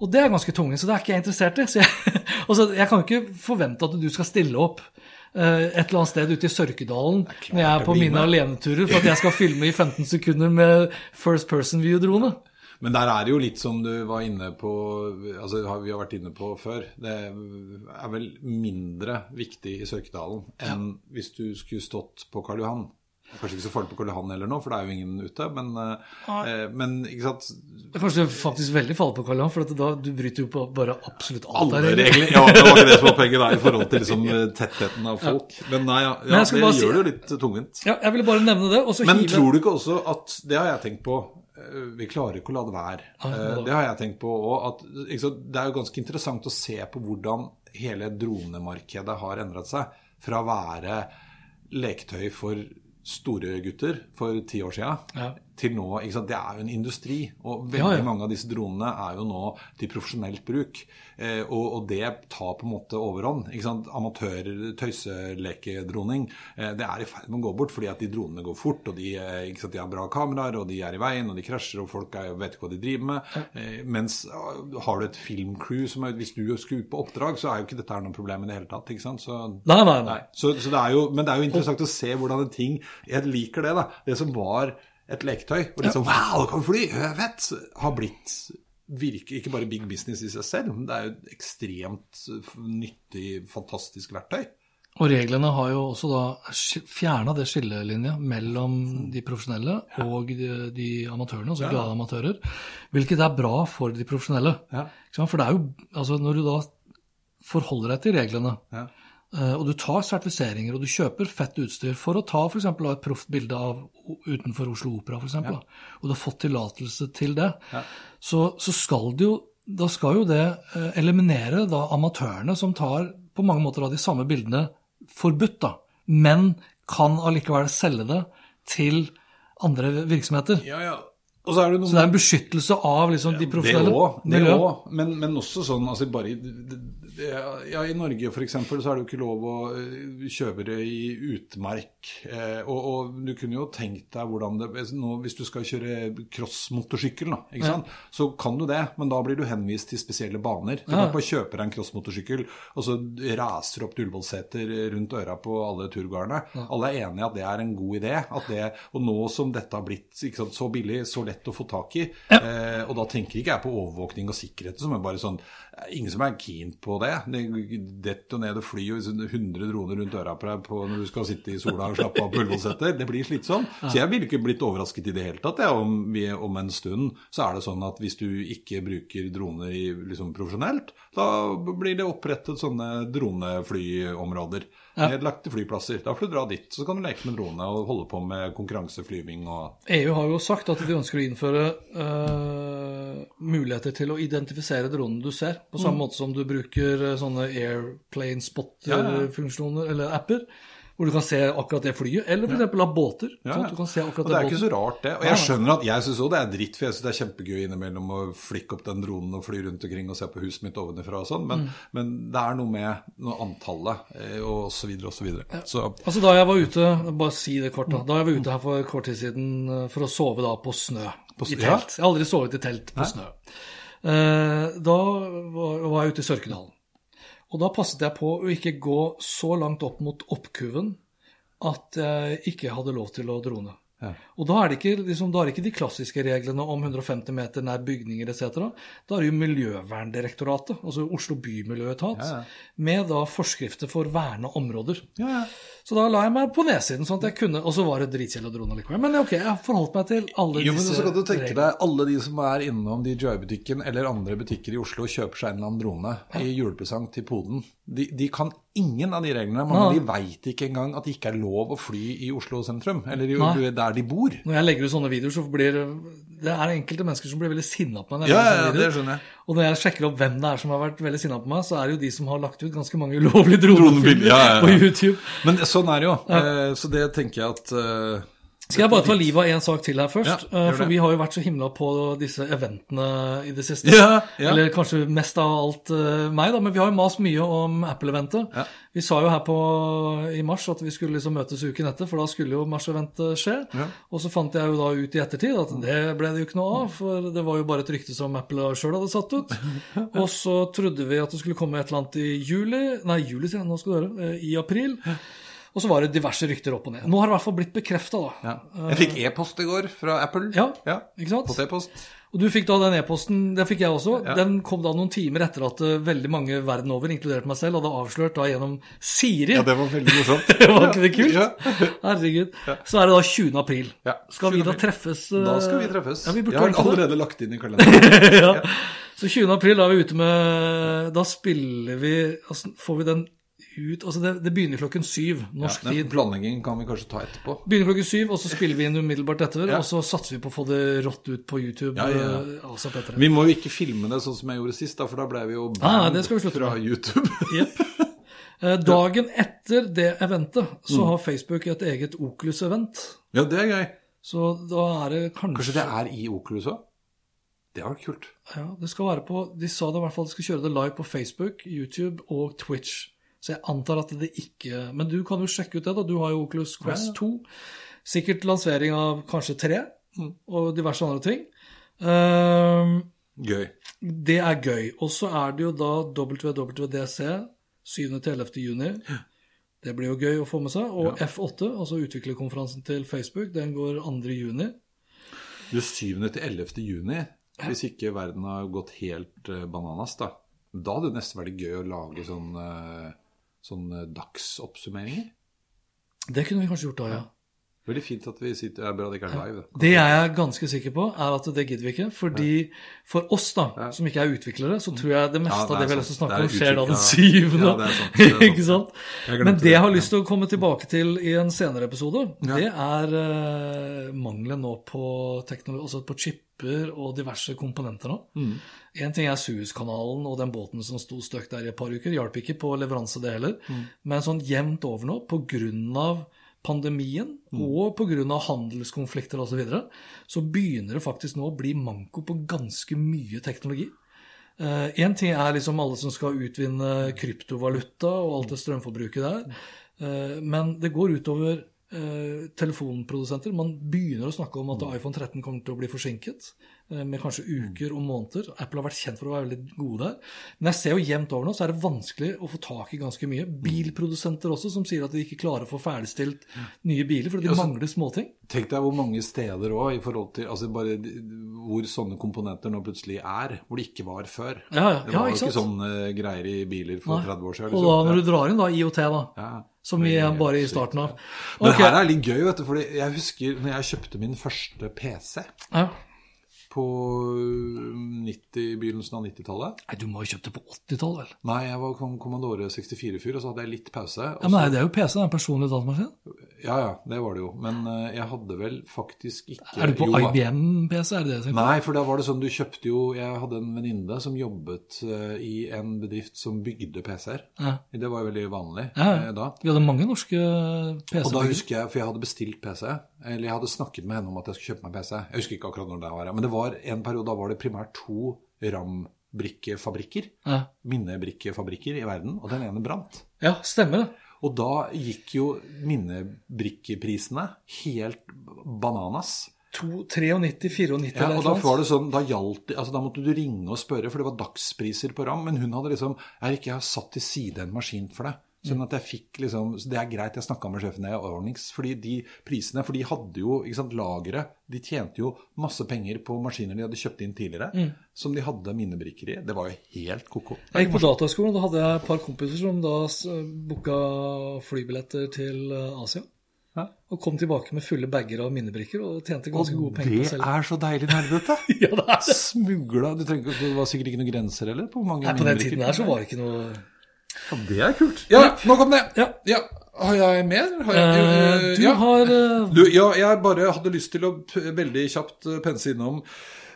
Og det er ganske tunge, så det er ikke jeg interessert i. Så jeg, [laughs] altså, jeg kan ikke forvente at du skal stille opp uh, et eller annet sted ute i Sørkedalen når jeg er på mine med. aleneturer for at jeg skal filme i 15 sekunder med first person view-drone. Men der er det jo litt som du var inne på altså vi har vært inne på før. Det er vel mindre viktig i Sørkedalen enn hvis du skulle stått på Karl Johan. Kanskje ikke så farlig på Karl Johan heller nå, for det er jo ingen ute. Men, eh, men ikke sant Det er kanskje faktisk veldig farlig på Karl Johan, for at da, du bryter jo på bare absolutt alt Alle der. regler. Ja, det var ikke det som var poenget der i forhold til liksom, tettheten av folk. Men nei, ja, Men ja det gjør si- det jo litt tungvint. Ja, jeg ville bare nevne det. Men hive tror du ikke også at Det har jeg tenkt på. Eh, Vi klarer ikke å la det være. Nei, Eh? Det har jeg tenkt på òg. Det er jo ganske interessant å se på hvordan hele dronemarkedet har endret seg. Fra å være leketøy for store gutter for ti år siden Ja. Til nå ikke sant? Det er jo en industri. Og veldig Ja, ja. mange av disse dronene er jo nå til profesjonelt bruk. Eh, og, og det tar på en måte overhånd. ikke sant? Amatør, tøyselekedroning, eh, det er i ferd med å gå bort fordi at de dronene går fort, og de, eh, ikke sant? de har bra kameraer, og de er i veien, og de krasjer, og folk er, vet ikke hva de driver med. Eh, mens ah, har du et filmcrew som er, Hvis du skulle ut på oppdrag, så er jo ikke dette noe problem i det hele tatt. ikke sant? Så Nei, nei, nei. Så, så det er jo, men det er jo interessant å se hvordan en ting Jeg liker det, da. Det som var et leketøy, og liksom Wow, det kan fly! Fett! Har blitt virke, ikke bare big business i seg selv, men det er jo et ekstremt nyttig, fantastisk verktøy. Og reglene har jo også da fjerna det skillelinja mellom de profesjonelle og de, de amatørene, altså glade amatører, hvilket er bra for de profesjonelle. Ja. For det er jo, altså når du da forholder deg til reglene, Ja. Eh, og du tar sertifiseringer, og du kjøper fett utstyr for å ta f.eks. et proft bilde av utenfor Oslo Opera, for eksempel, og du har fått tillatelse til det, så, så skal det jo da skal jo det eh, eliminere da amatørene som tar på mange måter da de samme bildene forbudt, da, men kan allikevel selge det til andre virksomheter. Ja, ja. Og så er det noen... Så det er en beskyttelse av liksom, de profesjonelle. det òg. Men, men også sånn altså bare ja, I Norge f.eks. så er det jo ikke lov å eh, kjøpe det i utmark. Eh, og, og du kunne jo tenkt deg hvordan det nå, Hvis du skal kjøre crossmotorsykkel, ja. så kan du det, men da blir du henvist til spesielle baner. Du kan ikke bare kjøpe deg en crossmotorsykkel, og så raser opp Ullevålseter rundt øra på alle turgåerne. Alle er enige at det er en god idé. Det, og nå som dette har blitt sant, så billig, så lett å få tak i, eh, og da tenker ikke jeg på overvåkning og sikkerhet, som er bare sånn eh, Ingen som er keen på det. Det detter ned og flyr og 100 droner rundt øra på deg på når du skal sitte i sola og slappe av på Ullevålseter. Det blir slitsomt. Så jeg ville ikke blitt overrasket i det hele tatt. Jeg, om, vi, om en stund så er det sånn at hvis du ikke bruker droner i, liksom, profesjonelt, da blir det opprettet sånne droneflyområder. Nedlagte flyplasser. Da får du dra dit, så kan du leke med drone og holde på med konkurranseflyving og EU har jo sagt at de ønsker å innføre uh, muligheter til å identifisere dronene du ser, på samme måte som du bruker eh, sånne airplane spot-funksjoner eller apper, hvor du kan se akkurat det flyet, eller f.eks. av båter. Ja, sånn ja. at du kan se akkurat og det er det ikke så rart, det. Og jeg skjønner at jeg syns òg det er dritt, for jeg syns det er kjempegøy innimellom å flikke opp den dronen og fly rundt omkring og se på huset mitt ovenfra og sånn, men, Mm. men det er noe med noe antallet eh, og så videre og så videre. Så Altså Da jeg var ute bare si det kort da, da jeg var ute her for kort tid siden eh, for å sove da på snø På i ja. telt. Jeg har aldri sovet i telt på snø. Eh, da var, var jeg ute i Sørkedalen. Og da passet jeg på å ikke gå så langt opp mot oppkuven at jeg ikke hadde lov til å drone. Og da er, det ikke, liksom, da er det ikke de klassiske reglene om 150 meter nær bygninger etc. Da er det jo Miljøverndirektoratet, altså Oslo bymiljøetat, med da forskrifter for verna områder. Så da la jeg meg på nedsiden, sånn at jeg kunne Og så var det dritkjedelig å drone likevel. Men ok, jeg har forholdt meg til alle jo, men disse så kan du tenke reglene. deg alle de som er innom DJI-butikken eller andre butikker i Oslo og kjøper seg en eller annen drone i julepresang til poden. De, de kan ingen av de reglene. Mange de veit ikke engang at det ikke er lov å fly i Oslo sentrum, eller i, der de bor. Når jeg legger ut sånne videoer, så blir det er enkelte mennesker som blir veldig sinna på meg. Ja, ja, det skjønner jeg. Og når jeg sjekker opp hvem det er som har vært veldig sinna på meg, så er det jo de som har lagt ut ganske mange ulovlige Dronebilder, ja, ja, ja. på YouTube. Men sånn er det jo. Eh, Så det tenker jeg at eh, Skal jeg bare ta livet av en sak til her først? Ja, Eh, For vi har jo vært så himla på disse eventene i det siste. Ja, ja. Eller kanskje mest av alt eh, meg, da. Men vi har jo mast mye om Apple-eventet. Vi sa jo her på, i mars at vi skulle liksom møtes uken etter, for da skulle jo mars-eventet skje. Og så fant jeg jo da ut i ettertid at det ble det jo ikke noe av, for det var jo bare et rykte som Apple sjøl hadde satt ut. [laughs] Og så trodde vi at det skulle komme et eller annet i juli Nei, juli, sier jeg, nå skal du høre. eh, I april. Og så var det diverse rykter opp og ned. Nå har det i hvert fall blitt bekrefta, da. ja. Jeg fikk e-post i går fra Apple. Ja, ikke sant? På e-post. Og du fikk da den e-posten, det fikk jeg også. Ja. Den kom da noen timer etter at eh, veldig mange verden over, inkludert meg selv, hadde avslørt da gjennom Siri. Ja, det var veldig morsomt. [laughs] var ikke det kult? Ja. Herregud. Så er det da 20. april. Ja, Skal vi da treffes? eh, Da skal vi treffes. Ja, vi jeg har allerede det. lagt inn i kalenderen. [laughs] ja. Så 20. april da er vi ute med Da spiller vi altså, Får vi den ut Altså det, det begynner klokken syv norsk Den tid. planleggingen kan vi kanskje ta etterpå. Begynner klokken syv, og så spiller vi inn umiddelbart etter. Ja. Og så satser vi på å få det rått ut på YouTube. Ja, ja, ja. eh, det. Vi må jo ikke filme det sånn som jeg gjorde sist, da, for da ble vi jo Ah, banned fra med. YouTube. [laughs] Jepp. Eh, Dagen etter det eventet så har Facebook et eget Oculus-event. ja, det er gøy. Så da er det kanskje Kanskje det er i Oculus òg? Det vært kult. Ja, det skal være på De sa det i hvert fall de skal kjøre det live på Facebook, YouTube og Twitch. Så jeg antar at det ikke Men du kan jo sjekke ut det, da. Du har jo Oculus Quest 2. Sikkert lansering av kanskje tre, Mm. og diverse andre ting. Ehm, Gøy. det er gøy. Og så er det jo da WWDC 7.-11. juni. Det blir jo gøy å få med seg. Og F8, altså utviklerkonferansen til Facebook, den går 2. juni. Du 7. til 11. juni, hvis ikke verden har gått helt eh, bananas, da. Da hadde det nesten vært gøy å lage sånn, eh, sånn eh, dagsoppsummeringer. Det kunne vi kanskje gjort da, ja. Veldig fint at vi sitter Det er bra det ikke er live. Det Det jeg er ganske sikker på, er at det gidder vi ikke. Fordi for oss, da, som ikke er utviklere, så tror jeg det meste Ja, det av det er vi har lyst til å snakke om, er skjer da den syvende. Ja, det er sant. Er [laughs] ikke sant? Men det jeg har lyst til å komme tilbake til i en senere episode, Ja. det er uh, mangelen nå på teknologi, altså på chipper og diverse komponenter nå. Mm. En ting er Suezkanalen og den båten som sto støkk der i et par uker. Hjalp ikke på leveranse, det heller. Mm. Men sånn jevnt over nå, av pandemien Mm. og pga. handelskonflikter osv., så, videre, så begynner det faktisk nå å bli manko på ganske mye teknologi. Én ting er liksom alle som skal utvinne kryptovaluta og alt det strømforbruket der. uh, men det går utover eh, telefonprodusenter. Man begynner å snakke om at iPhone 13 kommer til å bli forsinket eh, med kanskje uker og måneder. Apple har vært kjent for å være veldig gode der. Men jeg ser jo jevnt over nå, så er det vanskelig å få tak i ganske mye. Bilprodusenter også, som sier at de ikke klarer å få ferdigstilt nye biler fordi de altså- mangler småting. Tenk deg hvor mange steder òg, i forhold til altså bare hvor sånne komponenter nå plutselig er, hvor det ikke var før. Ja, ja. Det var jo ikke ikke sant? sånn eh, greier i biler for Nei. 30 år siden. Og da når du drar inn da IOT, da, Ja. Som vi er bare i starten av. Men det her er litt gøy, vet du, fordi jeg husker når jeg kjøpte min første PC Ja. På 90, begynnelsen av 90-tallet. Nei, du må ha kjøpt det på 80-tallet, vel? Nei, jeg var kommandore 64-fyr, og så hadde jeg litt pause. Ja, men nei, Det er jo PC, det er en personlig datamaskin. Ja, ja, det var det jo. Men eh, jeg hadde vel faktisk ikke Er du på IBM-PC? er det det? Nei, for da var det sånn, du kjøpte jo Jeg hadde en venninne som jobbet eh, i en bedrift som bygde PC-er. Ja. Det var jo veldig vanlig Ja, ja. eh, da. Vi hadde mange norske Og da husker jeg, for jeg hadde bestilt PC, eller jeg hadde snakket med henne om at jeg skulle kjøpe meg PC. Jeg husker ikke akkurat når det var, men det var en periode, da var det primært to RAM-brikkefabrikker, Ja. minnebrikkefabrikker i verden, og den ene brant. ja, stemmer det. Og da gikk jo minnebrikkeprisene helt bananas. 2, 93, 94 Ja, og da var det sånn, da gjaldt det, altså da måtte du ringe og spørre, for det var dagspriser på RAM, men hun hadde liksom, jeg har satt til side en maskin for deg. Sånn at jeg fikk liksom, så Det er greit, jeg snakka med sjefen i Ornix, fordi de prisene For de hadde jo ikke sant, lagre. De tjente jo masse penger på maskiner de hadde kjøpt inn tidligere, som de hadde minnebrikker i. Det var jo helt ko-ko. Jeg gikk på dataskolen, og da hadde jeg et par kompiser som da booka flybilletter til eh, Asia. Hæ? Og kom tilbake med fulle bager av minnebrikker og tjente ganske gode penger Og det er så deilig nerdete! [laughs] Ja, det er det. Smugla Du trenger Det var sikkert ikke noen grenser heller? På mange Nei, på den tiden der så var det ikke noe Ja, det er kult. Ja, nok om det. Ja. Har jeg mer? Har jeg, uh, Du ja. har uh... Du, ja, jeg bare hadde lyst til å p- veldig kjapt pense innom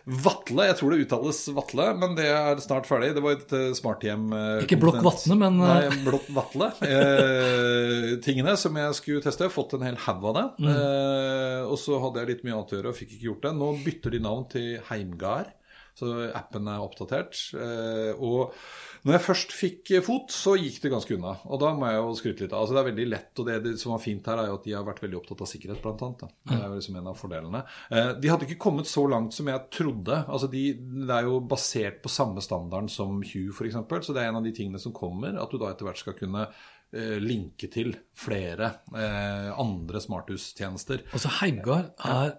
Vatle. Jeg tror det uttales Vatle, men det er snart ferdig. Det var et smarthjem Ikke Blokk. Vatne, men, Nei, Blokk Vatle. Eh, tingene som jeg skulle teste. Fått en hel haug av det. Mm. Eh, og så hadde jeg litt mye annet å gjøre og fikk ikke gjort det. Nå bytter de navn til Heimgard. Så appen er oppdatert. Eh, og når jeg først fikk fot, så gikk det ganske unna. Og da må jeg jo skryte litt av. Altså, det er veldig lett, og det, det som var fint her, er jo at de har vært veldig opptatt av sikkerhet, blant annet. Da. Det er jo liksom en av fordelene. Eh, de hadde ikke kommet så langt som jeg trodde. Altså, de, det er jo basert på samme standarden som Hue, f.eks. Så det er en av de tingene som kommer, at du da etter hvert skal kunne eh, linke til flere eh, andre smarthustjenester. Altså, Heimgard er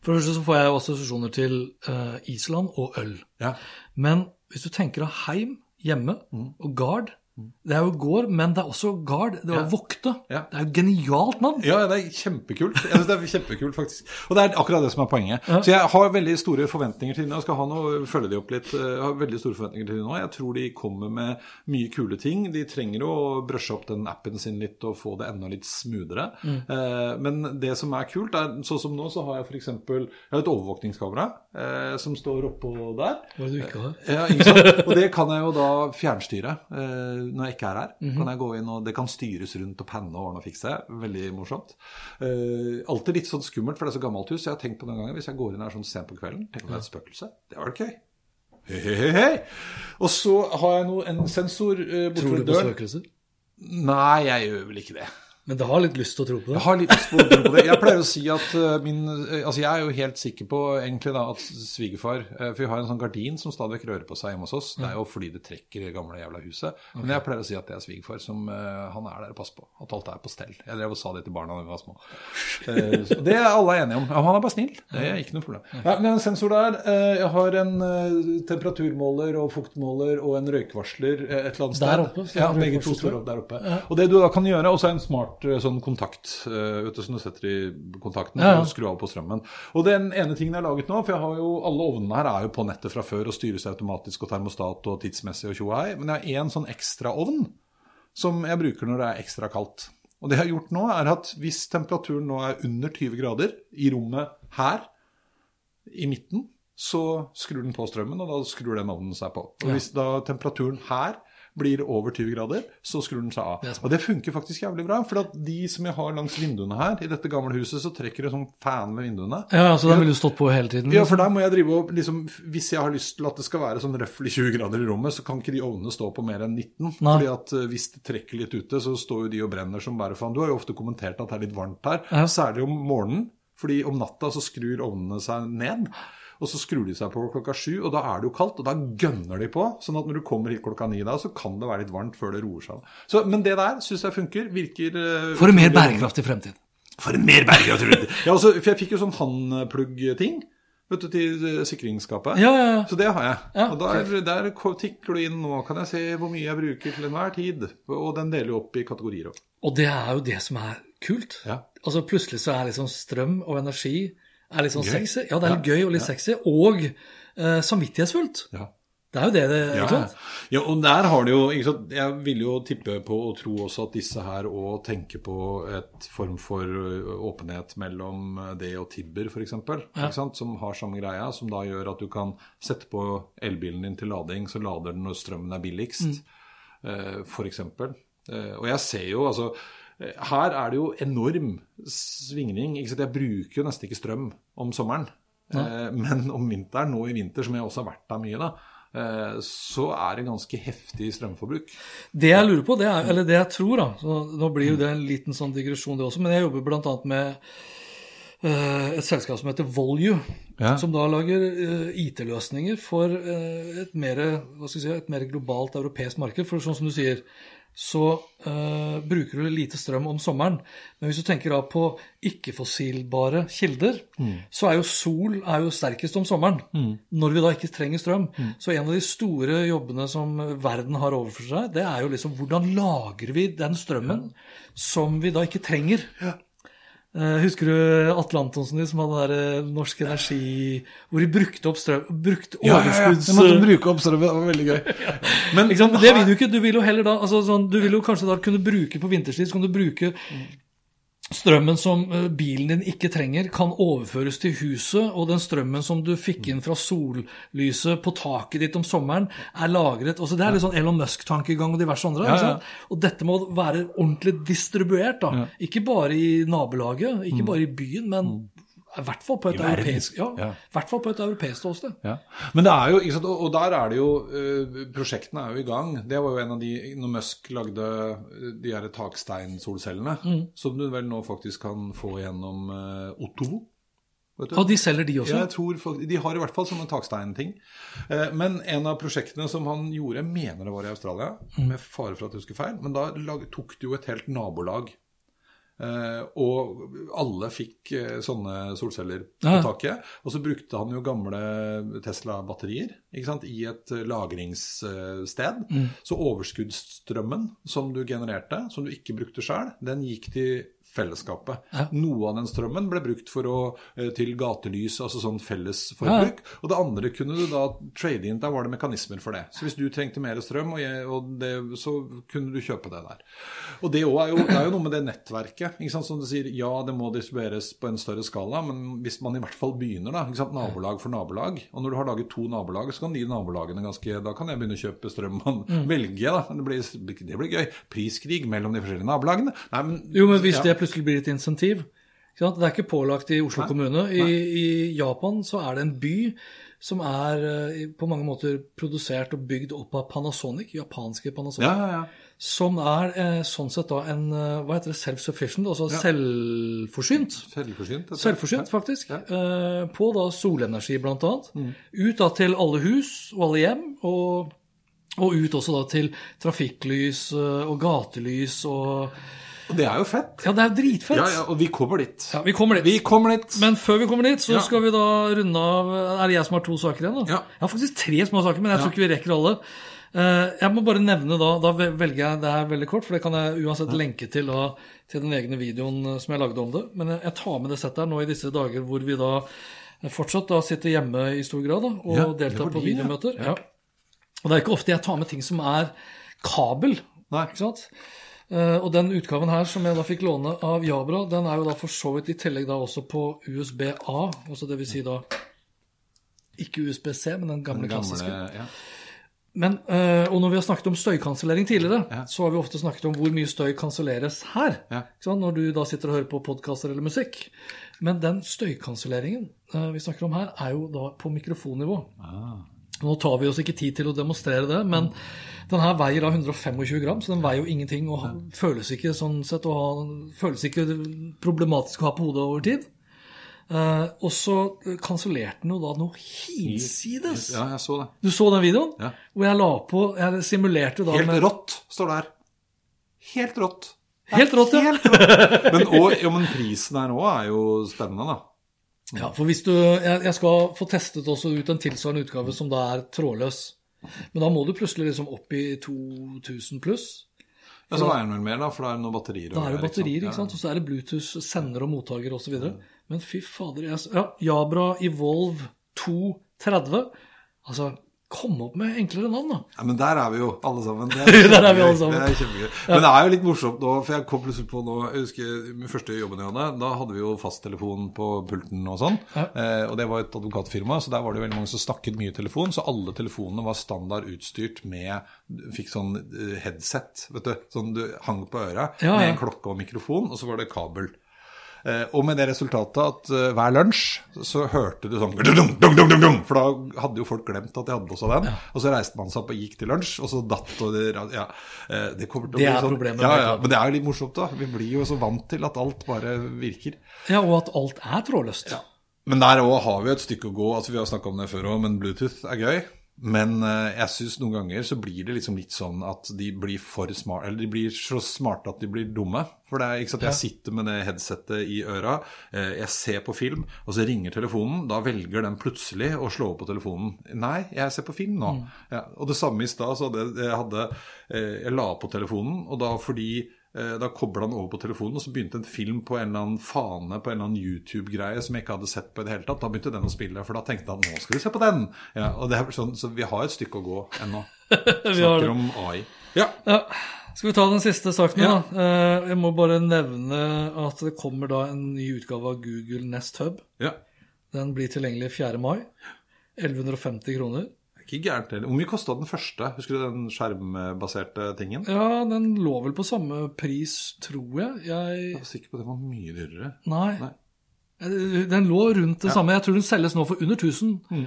For det første så får jeg jo assosiasjoner til eh, Island og øl. Ja. Men hvis du tenker av heim hjemme Mm. og gard Det er jo gård, men det er også gard. Det er Ja. vokte. Ja. Det er jo genialt navn. Ja, det er kjempekult. Jeg synes det er kjempekult, faktisk. Og det er akkurat det som er poenget. Så jeg har veldig store forventninger til dem. Jeg skal ha noe, følge de opp litt. Jeg har veldig store forventninger til dem nå. Jeg tror de kommer med mye kule ting. De trenger jo å brushe opp den appen sin litt og få det enda litt smoothere. Eh, men det som er kult, er sånn som nå, så har jeg f.eks. Et overvåkningskamera eh, som står oppå der. Hva er det du ikke har? Ja, ikke sant? Og det kan jeg jo da fjernstyre eh, når jeg ikke er her. Mhm. Kan jeg gå inn og Det kan styres rundt og panne og ordne og fikse. Veldig morsomt. Uh, alltid litt sånn skummelt, for det er så gammelt hus. Jeg har tenkt på noen ganger hvis jeg går inn her sånn sent på kvelden, tenk om det er et spøkelse. Det var gøy. Hei, hei, hei, hei. Og så har jeg nå en sensor eh, Tror bortover du på døren. spøkelser? Nei, jeg gjør vel ikke det. Men du har litt lyst til å tro på det. Jeg har litt lyst til å tro på det. Jeg pleier å si at uh, min uh, Altså, jeg er jo helt sikker på egentlig da at svigerfar uh, For vi har en sånn gardin som stadig vekk rører på seg hjemme hos oss. Det er jo fordi det trekker i det gamle jævla huset. Men jeg pleier å si at det er svigerfar som Han er der og passer på. At alt er på stell. Jeg drev og sa det til barna da vi var små. Så det er alle enige om. Ja, han er bare snill. Det er ikke noe problem. Ja, men en sensor der. Jeg har en temperaturmåler og fuktmåler og en røykvarsler et eller annet sted. Der oppe, Ja, begge to står opp der oppe. Og det du da kan gjøre, også en smart eh, sånn kontakt eh, vet du, som du setter i kontakten Ja, ja. å skru av på strømmen. Og den ene tingen jeg har laget nå, for jeg har jo alle ovnene her er jo på nettet fra før og styres automatisk og termostat og tidsmessig og tjo og hei, men jeg har én sånn ekstra ovn som jeg bruker når det er ekstra kaldt. Og det jeg har gjort nå, er at hvis temperaturen nå er under 20 grader i rommet her, i midten, så skrur den på strømmen, og da skrur den ovnen seg på. Og hvis da temperaturen her blir over 20 grader, så skrur den seg av. Og det funker faktisk jævlig bra, for at de som jeg har langs vinduene her, i dette gamle huset, så trekker det sånn fan med vinduene. Ja, så den ville du stått på hele tiden? Ja, for der må jeg drive og liksom, Hvis jeg har lyst til at det skal være sånn røftlig 20 grader i rommet, så kan ikke de ovnene stå på mer enn 19. Nei. fordi at eh, hvis det trekker litt ute, så står jo de og brenner som bare faen. Du har jo ofte kommentert at det er litt varmt her, Ja. særlig om morgenen. Fordi om natta så skrur ovnene seg ned. Og så skrur de seg på klokka sju, og da er det jo kaldt. Og da gønner de på. Sånn at når du kommer hit klokka ni da, så kan det være litt varmt før det roer seg. Så, men det der syns jeg funker. Virker eh, For en mer bærekraftig fremtid. for en mer bærekraftig ja, også, For jeg fikk jo sånn handplugg-ting vet du, til eh, sikringsskapet. Ja, ja, ja. Så det har jeg. Ja, og der, der tikker du inn nå, kan jeg se hvor mye jeg bruker til enhver tid. Og den deler jo opp i kategorier òg. Og det er jo det som er kult. Ja. Altså Plutselig så er liksom strøm og energi er litt sånn Gøy. sexy. Ja, det er litt gøy og litt sexy. Og eh, samvittighetsfullt. Ja. Det er jo det det Ja, ikke sant? ja, og der har det jo ikke sant? Jeg vil jo tippe på og tro også at disse her òg tenker på et form for åpenhet mellom det og Tibber, f.eks. Ja. Som har samme greia, som da gjør at du kan sette på elbilen din til lading, så lader den når strømmen er billigst, mm. f.eks. Og jeg ser jo altså eh, her er det jo enorm svingning. Jeg bruker jo nesten ikke strøm om sommeren. Ja. Men om vinteren, nå i vinter, som jeg også har vært der mye, da, eh, så er det ganske heftig strømforbruk. Det jeg lurer på, det er, eller det jeg tror, da så Nå blir jo det en liten sånn digresjon, det også, men jeg jobber bl.a. med eh, et selskap som heter Volue, Ja. som da lager eh, IT-løsninger for eh, et, mer, si, et mer globalt europeisk marked. For sånn som du sier, så uh, bruker du lite strøm om sommeren. Men hvis du tenker da på ikke-fossilbare kilder, så er jo sol er jo sterkest om sommeren. Når vi da ikke trenger strøm. Så en av de store jobbene som verden har overfor seg, det er jo liksom hvordan lager vi den strømmen som vi da ikke trenger. Eh, Husker du Atle Antonsen som hadde der eh, Norsk Energi Hvor de brukte opp strøm Brukte overskudds... Ja, måtte bruke opp strømmen, det var veldig gøy. [laughs] Men? Men det vil du ikke. Du vil jo heller da altså sånn, Du vil jo kanskje da kunne bruke på vinterstid så kan du bruke strømmen som eh, bilen din ikke trenger, kan overføres til huset, og den strømmen som du fikk inn fra sollyset på taket ditt om sommeren, er lagret. Også det er litt sånn Elon Musk-tankegang og diverse andre. Ja, ja. Og dette må være ordentlig distribuert. da. Ikke bare i nabolaget, ikke bare i byen, men i hvert fall på et europeisk ja, Ja. hvert fall på et europeisk ståsted. Ja. Men det er jo, sant, og og der er det jo eh, Prosjektene er jo i gang. Det var jo en av de Når Musk lagde eh, de her taksteinsolcellene, som du vel nå faktisk kan få gjennom uh, Ottovo. Vet? Og de selger de også. Ja, jeg tror folk, De har i hvert fall sånne taksteinting. Eh, Men en av prosjektene som han gjorde, mener det var i Australia, med fare for at jeg husker feil, men da tok det jo et helt nabolag Eh, og alle fikk eh, sånne solceller på taket. Og så brukte han jo gamle Tesla-batterier i et eh, lagringssted. Mm. Så overskuddsstrømmen som du genererte, som du ikke brukte sjøl, den gikk til fellesskapet. Noe av den strømmen ble brukt for å, eh, til gatelys, altså sånn fellesforbruk. Og det andre kunne du da trade inn, da var det mekanismer for det. Så hvis du trengte mer strøm, og jeg, og det, så kunne du kjøpe det der. Og det, er jo, det er jo noe med det nettverket. Ikke sant? Som du sier, ja, det må distribueres på en større skala, men hvis man i hvert fall begynner, da, ikke sant? nabolag for nabolag, og når du har laget to nabolag, så kan de nabolagene ganske Da kan jeg begynne å kjøpe strøm man mm. velger, da. Det blir, det blir gøy. Priskrig mellom de forskjellige nabolagene. Nei, men, Jo, men hvis ja. det plutselig blir et insentiv ikke sant? Det er ikke pålagt i Oslo kommune. I, I Japan så er det en by som er eh, på mange måter produsert og bygd opp av Panasonic, japanske Panasonic. Ja, ja, ja. Som er eh, sånn sett da en eh, hva heter det, self-sufficient, altså selvforsynt. Selvforsynt. Selvforsynt, faktisk. Eh, på da solenergi, blant annet. Mm. Ut da til alle hus og alle hjem, og, og ut også da til trafikklys og gatelys og Og det er jo fett. Ja, det er dritfett. Ja, ja, og vi kommer dit. Ja, vi kommer dit. Vi kommer dit. Men før vi kommer dit, så Ja. skal vi da runde av Er det jeg som har to saker igjen? da? Ja. Jeg har faktisk tre små saker, men jeg tror ikke vi rekker alle. Eh, Jeg må bare nevne da Da velger jeg det her veldig kort, for det kan jeg uansett lenke til da, til den egne videoen eh, som jeg lagde om det. Men jeg- tar med det settet her nå i disse dager hvor vi da fortsatt da sitter hjemme i stor grad da, og Ja, deltar på de, ja. videomøter. Ja. Og det er ikke ofte jeg tar med ting som er kabel. Nei. Ikke sant? Eh, og den utgaven her som jeg da fikk låne av Jabra, den er jo da for så vidt i tillegg da også på USB-A, altså det vil si da ikke USB-C, men den gamle, Den gamle, klassiske. ja. Men, eh, og når vi har snakket om støykansellering tidligere, Ja. så har vi ofte snakket om hvor mye støy kanselleres her. Ja. Når du da sitter og hører på podkaster eller musikk. Men den støykanselleringen eh, vi snakker om her, er jo da på mikrofonnivå. Ah. Nå tar vi oss ikke tid til å demonstrere det, men den her veier da 125 gram, så den veier jo ingenting og føles ikke sånn sett å ha, føles ikke problematisk å ha på hodet over tid. Uh, og så kansellerte den jo da noe hinsides. ja, jeg så det. Du så den videoen? Ja. Hvor jeg la på Jeg simulerte da Helt med rått, står det her. Helt rått. Helt rått, ja. Helt rått. Men, og, jo, men prisen her òg er jo spennende, da. Ja. For hvis du jeg, jeg skal få testet også ut en tilsvarende utgave som da er trådløs. Men da må du plutselig liksom opp i 2000 pluss. Ja, så veier den vel mer, da, for det er noen batterier. Da er det batterier, ikke sant? og så er det Bluetooth, sender og mottaker osv. Men fy fader jeg, Ja, Jabra Evolve 230. Altså, kom opp med enklere navn, da. Ja, men der er vi jo, alle sammen. [laughs] Det Der er vi alle sammen. Det er kjempegøy. Men det er jo litt morsomt nå, for jeg kom plutselig på nå Jeg husker min første jobben hadde, da hadde vi jo fasttelefon på pulten og sånn. Eh, og det var et advokatfirma, så der var det veldig mange som snakket mye telefon. Så alle telefonene var standard utstyrt med Fikk sånn eh, headset, vet du. Sånn du hang på øret Ja, med en klokke og mikrofon, og så var det kabel. Eh, og med det resultatet at eh, hver lunsj så hørte du sånn For da hadde jo folk glemt at de hadde på seg den. Og så reiste man seg opp og gikk til lunsj, og så datt og det, ja, eh, det kommer til å Det bli er sånn. problemet Ja, ja, men det er jo litt morsomt, da. Vi blir jo så vant til at alt bare virker. Ja, Og at alt er trådløst. Men der òg har vi et stykke å gå. altså Vi har snakka om det før òg, men Bluetooth er gøy. Men eh, jeg syns noen ganger så blir det liksom litt sånn at de blir for smart, Eller de blir så smarte at de blir dumme. For det er ikke sant, jeg sitter med det headsetet i øra, eh, jeg ser på film, og så ringer telefonen. Da velger den plutselig å slå på telefonen. Nei, jeg ser på film nå. Ja, og det samme i stad. så hadde Jeg, hadde, eh, jeg la på telefonen, og da fordi Da kobla han over på telefonen, og så begynte en film på en eller annen fane på en eller annen YouTube-greie som jeg ikke hadde sett på i det hele tatt. Da begynte den å spille, for da tenkte han nå skal vi se på den. Ja, og det er sånn, Så vi har et stykke å gå ennå. [laughs] Vi har Snakker om AI. Ja. Ja. Skal vi ta den siste saken, Ja. da? Eh, Jeg må bare nevne at det kommer da en ny utgave av Google Nest Hub. ja. Den blir tilgjengelig 4. mai. 1150 kroner. Ikke gærent heller. Hvor mye kosta den første? Husker du den skjermbaserte tingen? Ja, den lå vel på samme pris, tror jeg. Jeg Jeg var sikker på at den var mye dyrere. Nei. Nei. Eh, Den lå rundt det samme. Jeg tror den selges nå for under 1000. Mm.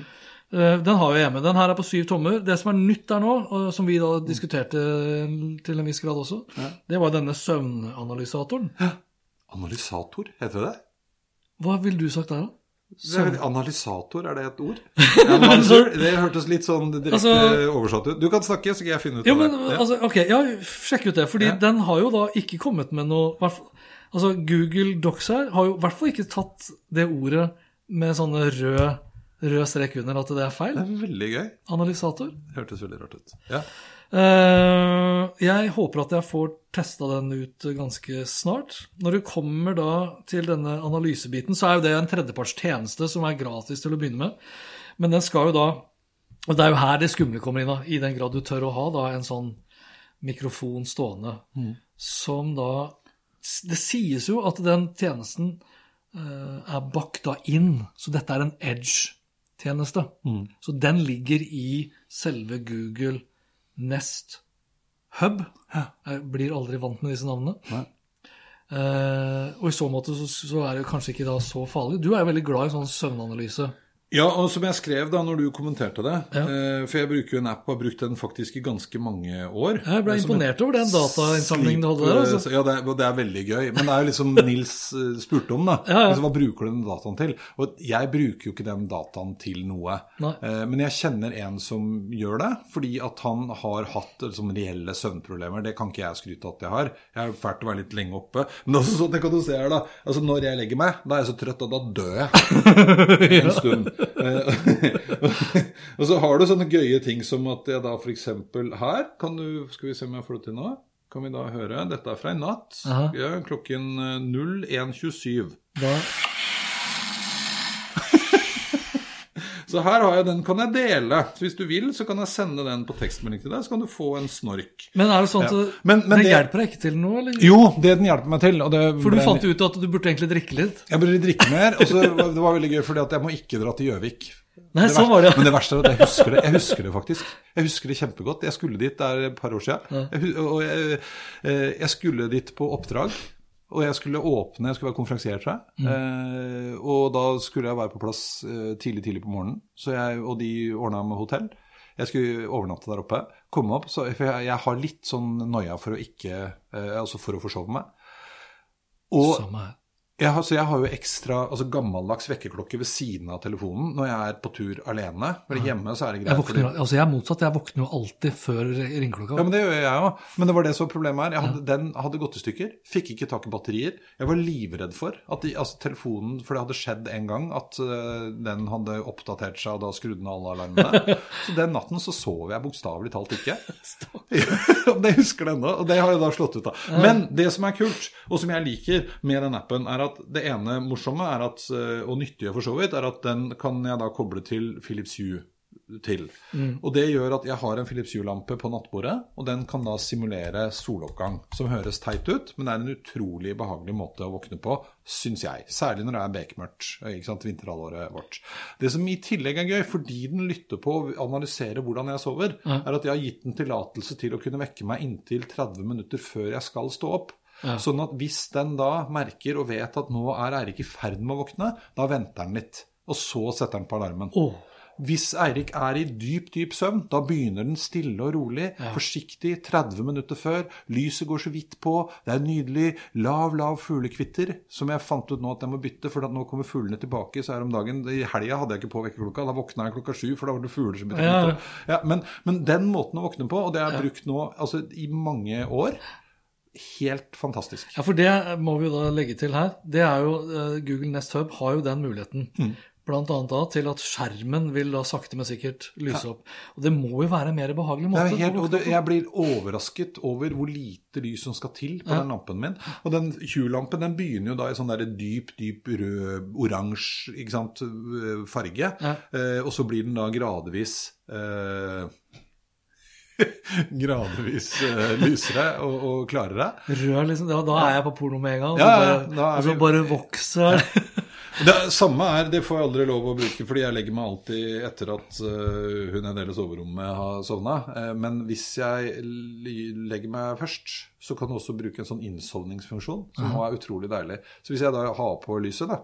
Den har jeg hjemme. Den her er på syv tommer. Det som er nytt der nå, som vi da diskuterte til en viss grad også, det var denne søvnanalysatoren. Analysator, heter det det? Hva ville du sagt der, da? Er, analysator, er det et ord? [laughs] Analyser, det hørtes litt sånn direkte Altså- oversatt ut. Du kan snakke, så skal jeg finne ut Jo, av men det. Ja. altså, ok, ja, sjekk ut det. Fordi Ja. den har jo da ikke kommet med noe Altså, Google Docs her har jo i hvert fall ikke tatt det ordet med sånne rød, rød strek under at det er feil. Det er veldig gøy. Analysator. Hørtes veldig rart ut. Ja. Eh, jeg håper at jeg får testa den ut ganske snart. Når du kommer da til denne analysebiten, så er jo det en tredjeparts tjeneste som er gratis til å begynne med. Men den skal jo da Og det er jo her det skumle kommer inn, da, i den grad du tør å ha da en sånn mikrofon stående, som da Det sies jo at den tjenesten eh, er bakta inn, så dette er en edge-tjeneste. Så den ligger i selve Google Nest Hub. Jeg blir aldri vant med disse navnene. Nei. Uh, og i så måte så, så er det kanskje ikke da så farlig. Du er veldig glad i sånn søvnanalyse. Ja, og som jeg skrev da når du kommenterte det, Ja. eh, for jeg bruker jo en app og har brukt den faktisk i ganske mange år. Jeg ble Eh, imponert over den datainnsamlingen du hadde der. eh, Altså. Ja, det er, det er veldig gøy. Men det er jo liksom [laughs] Nils eh, spurte om, da. Ja, ja. Altså, hva bruker du den dataen til? Og jeg bruker jo ikke den dataen til noe. Eh, Men jeg kjenner en som gjør det, fordi at han har hatt liksom, reelle søvnproblemer. Det kan ikke jeg skryte at jeg har. Jeg er fælt å være litt lenge oppe. Men også sånn, det kan du se her da, altså Når jeg legger meg, da er jeg så trøtt at da dør jeg [laughs] en stund. Eh, [laughs] og så har du sånne gøye ting som at jeg da f.eks. her kan du, Skal vi se om jeg får det til nå. Kan vi da høre Dette er fra i natt. Ja, klokken eh, 01.27. Da, Så her har jeg den, kan jeg dele. Så hvis du vil, så kan jeg sende den på tekstmelding til deg, så kan du få en snork. men er det sånn at Ja. Men- men det, hjelper deg ikke til noe? Eller? Jo, det den hjelper meg til. Det For du fant ut at du burde egentlig drikke litt. Jeg burde drikke mer. Og så det var veldig gøy, fordi at jeg må ikke dra til Gjøvik. Nei, Det sånn var det. Men det verste er at jeg husker det. Jeg husker det faktisk. Jeg husker det kjempegodt. Jeg skulle dit, det er et par år siden. Jeg, og jeg, eh, jeg skulle dit på oppdrag. Og jeg skulle åpne, jeg skulle være konferansier, tror jeg. Eh, og da skulle jeg være på plass eh, tidlig tidlig på morgenen. Så jeg, og de ordna med hotell. Jeg skulle overnatte der oppe. Komme opp, så, for jeg, jeg har litt sånn noia for å ikke eh, Altså for å forsove meg. Og. Jeg har, så jeg har jo ekstra altså gammeldags vekkerklokke ved siden av telefonen når jeg er på tur alene. Men hjemme så er det greit. Jeg, våkner, fordi- altså jeg er motsatt. Jeg våkner jo alltid før ringeklokka. ja, men det gjør jeg òg. Men det var det som var problemet her. Hadde, Den hadde gått i stykker. Fikk ikke tak i batterier. Jeg var livredd for at de, altså telefonen For det hadde skjedd en gang at uh, den hadde oppdatert seg, og da skrudde den alle alarmene. [laughs] så den natten så sov jeg bokstavelig talt ikke. [laughs] Ja, det husker det ennå, og det har jeg da slått ut av. Men det som er kult, og som jeg liker med den appen, er at det ene morsomme er at, øh, og nyttige for så vidt, er at den kan jeg da koble til Philips Hue til. Og det gjør at jeg har en Philips Hue-lampe på nattbordet, og den kan da simulere soloppgang, som høres teit ut, men det er en utrolig behagelig måte å våkne på, syns jeg. Særlig når det er bekmørkt, ikke sant, vinterhalvåret vårt. Det som i tillegg er gøy, fordi den lytter på og analyserer hvordan jeg sover, er at jeg har gitt den tillatelse til å kunne vekke meg inntil 30 minutter før jeg skal stå opp. Sånn at hvis den da merker og vet at nå er Eirik i ferd med å våkne, da venter den litt. Og så setter den på alarmen. Oh. Hvis Eirik er i dyp, dyp søvn, da begynner den stille og rolig, forsiktig, 30 minutter før. Lyset går så vidt på, det er nydelig. Lav, lav fuglekvitter, som jeg fant ut nå at jeg må bytte, for at nå kommer fuglene tilbake. Så her om dagen, I helga hadde jeg ikke på vekkerklokka, da våkna jeg klokka sju, for da var det fugler som begynte å Ja. Ja, men, men den måten å våkne på, og det er brukt nå altså, i mange år, helt fantastisk. Ja, for det må vi jo da legge til her. Det er jo, eh, Google Nest Hub har jo den muligheten. Mm. Blant annet da til at skjermen vil da sakte, men sikkert lyse opp. Og det må jo være en mer behagelig måte. helt, det, jeg blir overrasket over hvor lite lys som skal til på den lampen min. Og den Hue-lampen den begynner jo da i sånn der dyp, dyp rød, oransje øh, farge. Ja. Eh, og så blir den da gradvis eh, [laughs] Gradvis uh, lysere og, og klarere. Rød, liksom. Da, da er jeg på porno med en gang. Og Ja, så bare, da er så vi- bare vokser [laughs] det. Samme er, det får jeg aldri lov å bruke, fordi jeg legger meg alltid etter at uh, hun del av soverommet har sovna. Uh, men hvis jeg legger meg først, så kan du også bruke en sånn innsovningsfunksjon, som også er utrolig deilig. Så hvis jeg da har på lyset, da,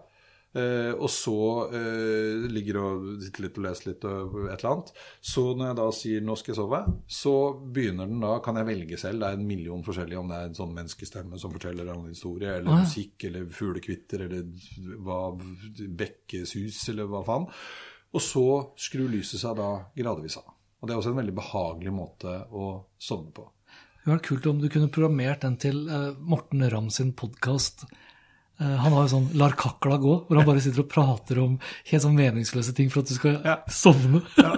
eh, og så eh, ligger og sitter litt og leser litt og et eller annet, så når jeg da sier 'nå skal jeg sove', så begynner den da, kan jeg velge selv. Det er en million forskjellige, om det er en sånn menneskestemme som forteller en historie, eller Ah, ja. musikk, eller fuglekvitter, eller hva, bekkesus, eller hva faen. Og så skrur lyset seg da gradvis av. Og det er også en veldig behagelig måte å sovne på. Det hadde vært kult om du kunne programmert den til eh, Morten Ramm sin podkast. Han har jo sånn 'Lar kakla gå', hvor han bare sitter og prater om helt sånn meningsløse ting for at du skal Ja. sovne. Ja.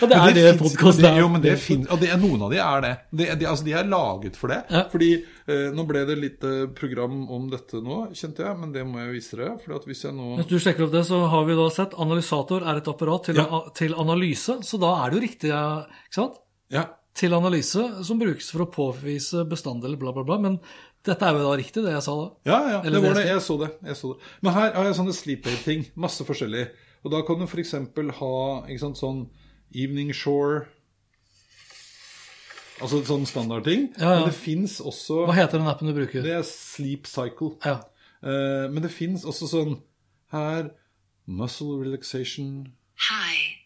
Og [laughs] det er det det podkasten er. Jo, men det finnes, og det, noen av de er det. De, de, altså, de er laget for det. Ja. Fordi eh, Nå ble det litt eh, program om dette nå, kjente jeg, men det må jeg vise dere. Fordi at hvis jeg nå Mens du sjekker opp det, så har vi da sett analysator er et apparat til, til analyse. Så da er det jo riktig, ikke sant? Ja, Til analyse, som brukes for å påvise bestanddeler, bla, bla, bla. Men dette er jo da riktig, det jeg sa da. ja, ja Eller det var det-. Jeg så det. jeg så det. Men her har jeg sånne sleep aid-ting. Masse forskjellig. Og da kan du f.eks. ha ikke sant, sånn Evening Shore Altså sånn standardting. Ja, ja. Men det fins også Hva heter den appen du bruker? Det er Sleep Cycle. Ja. Uh, men det fins også sånn her Muscle relaxation Hi,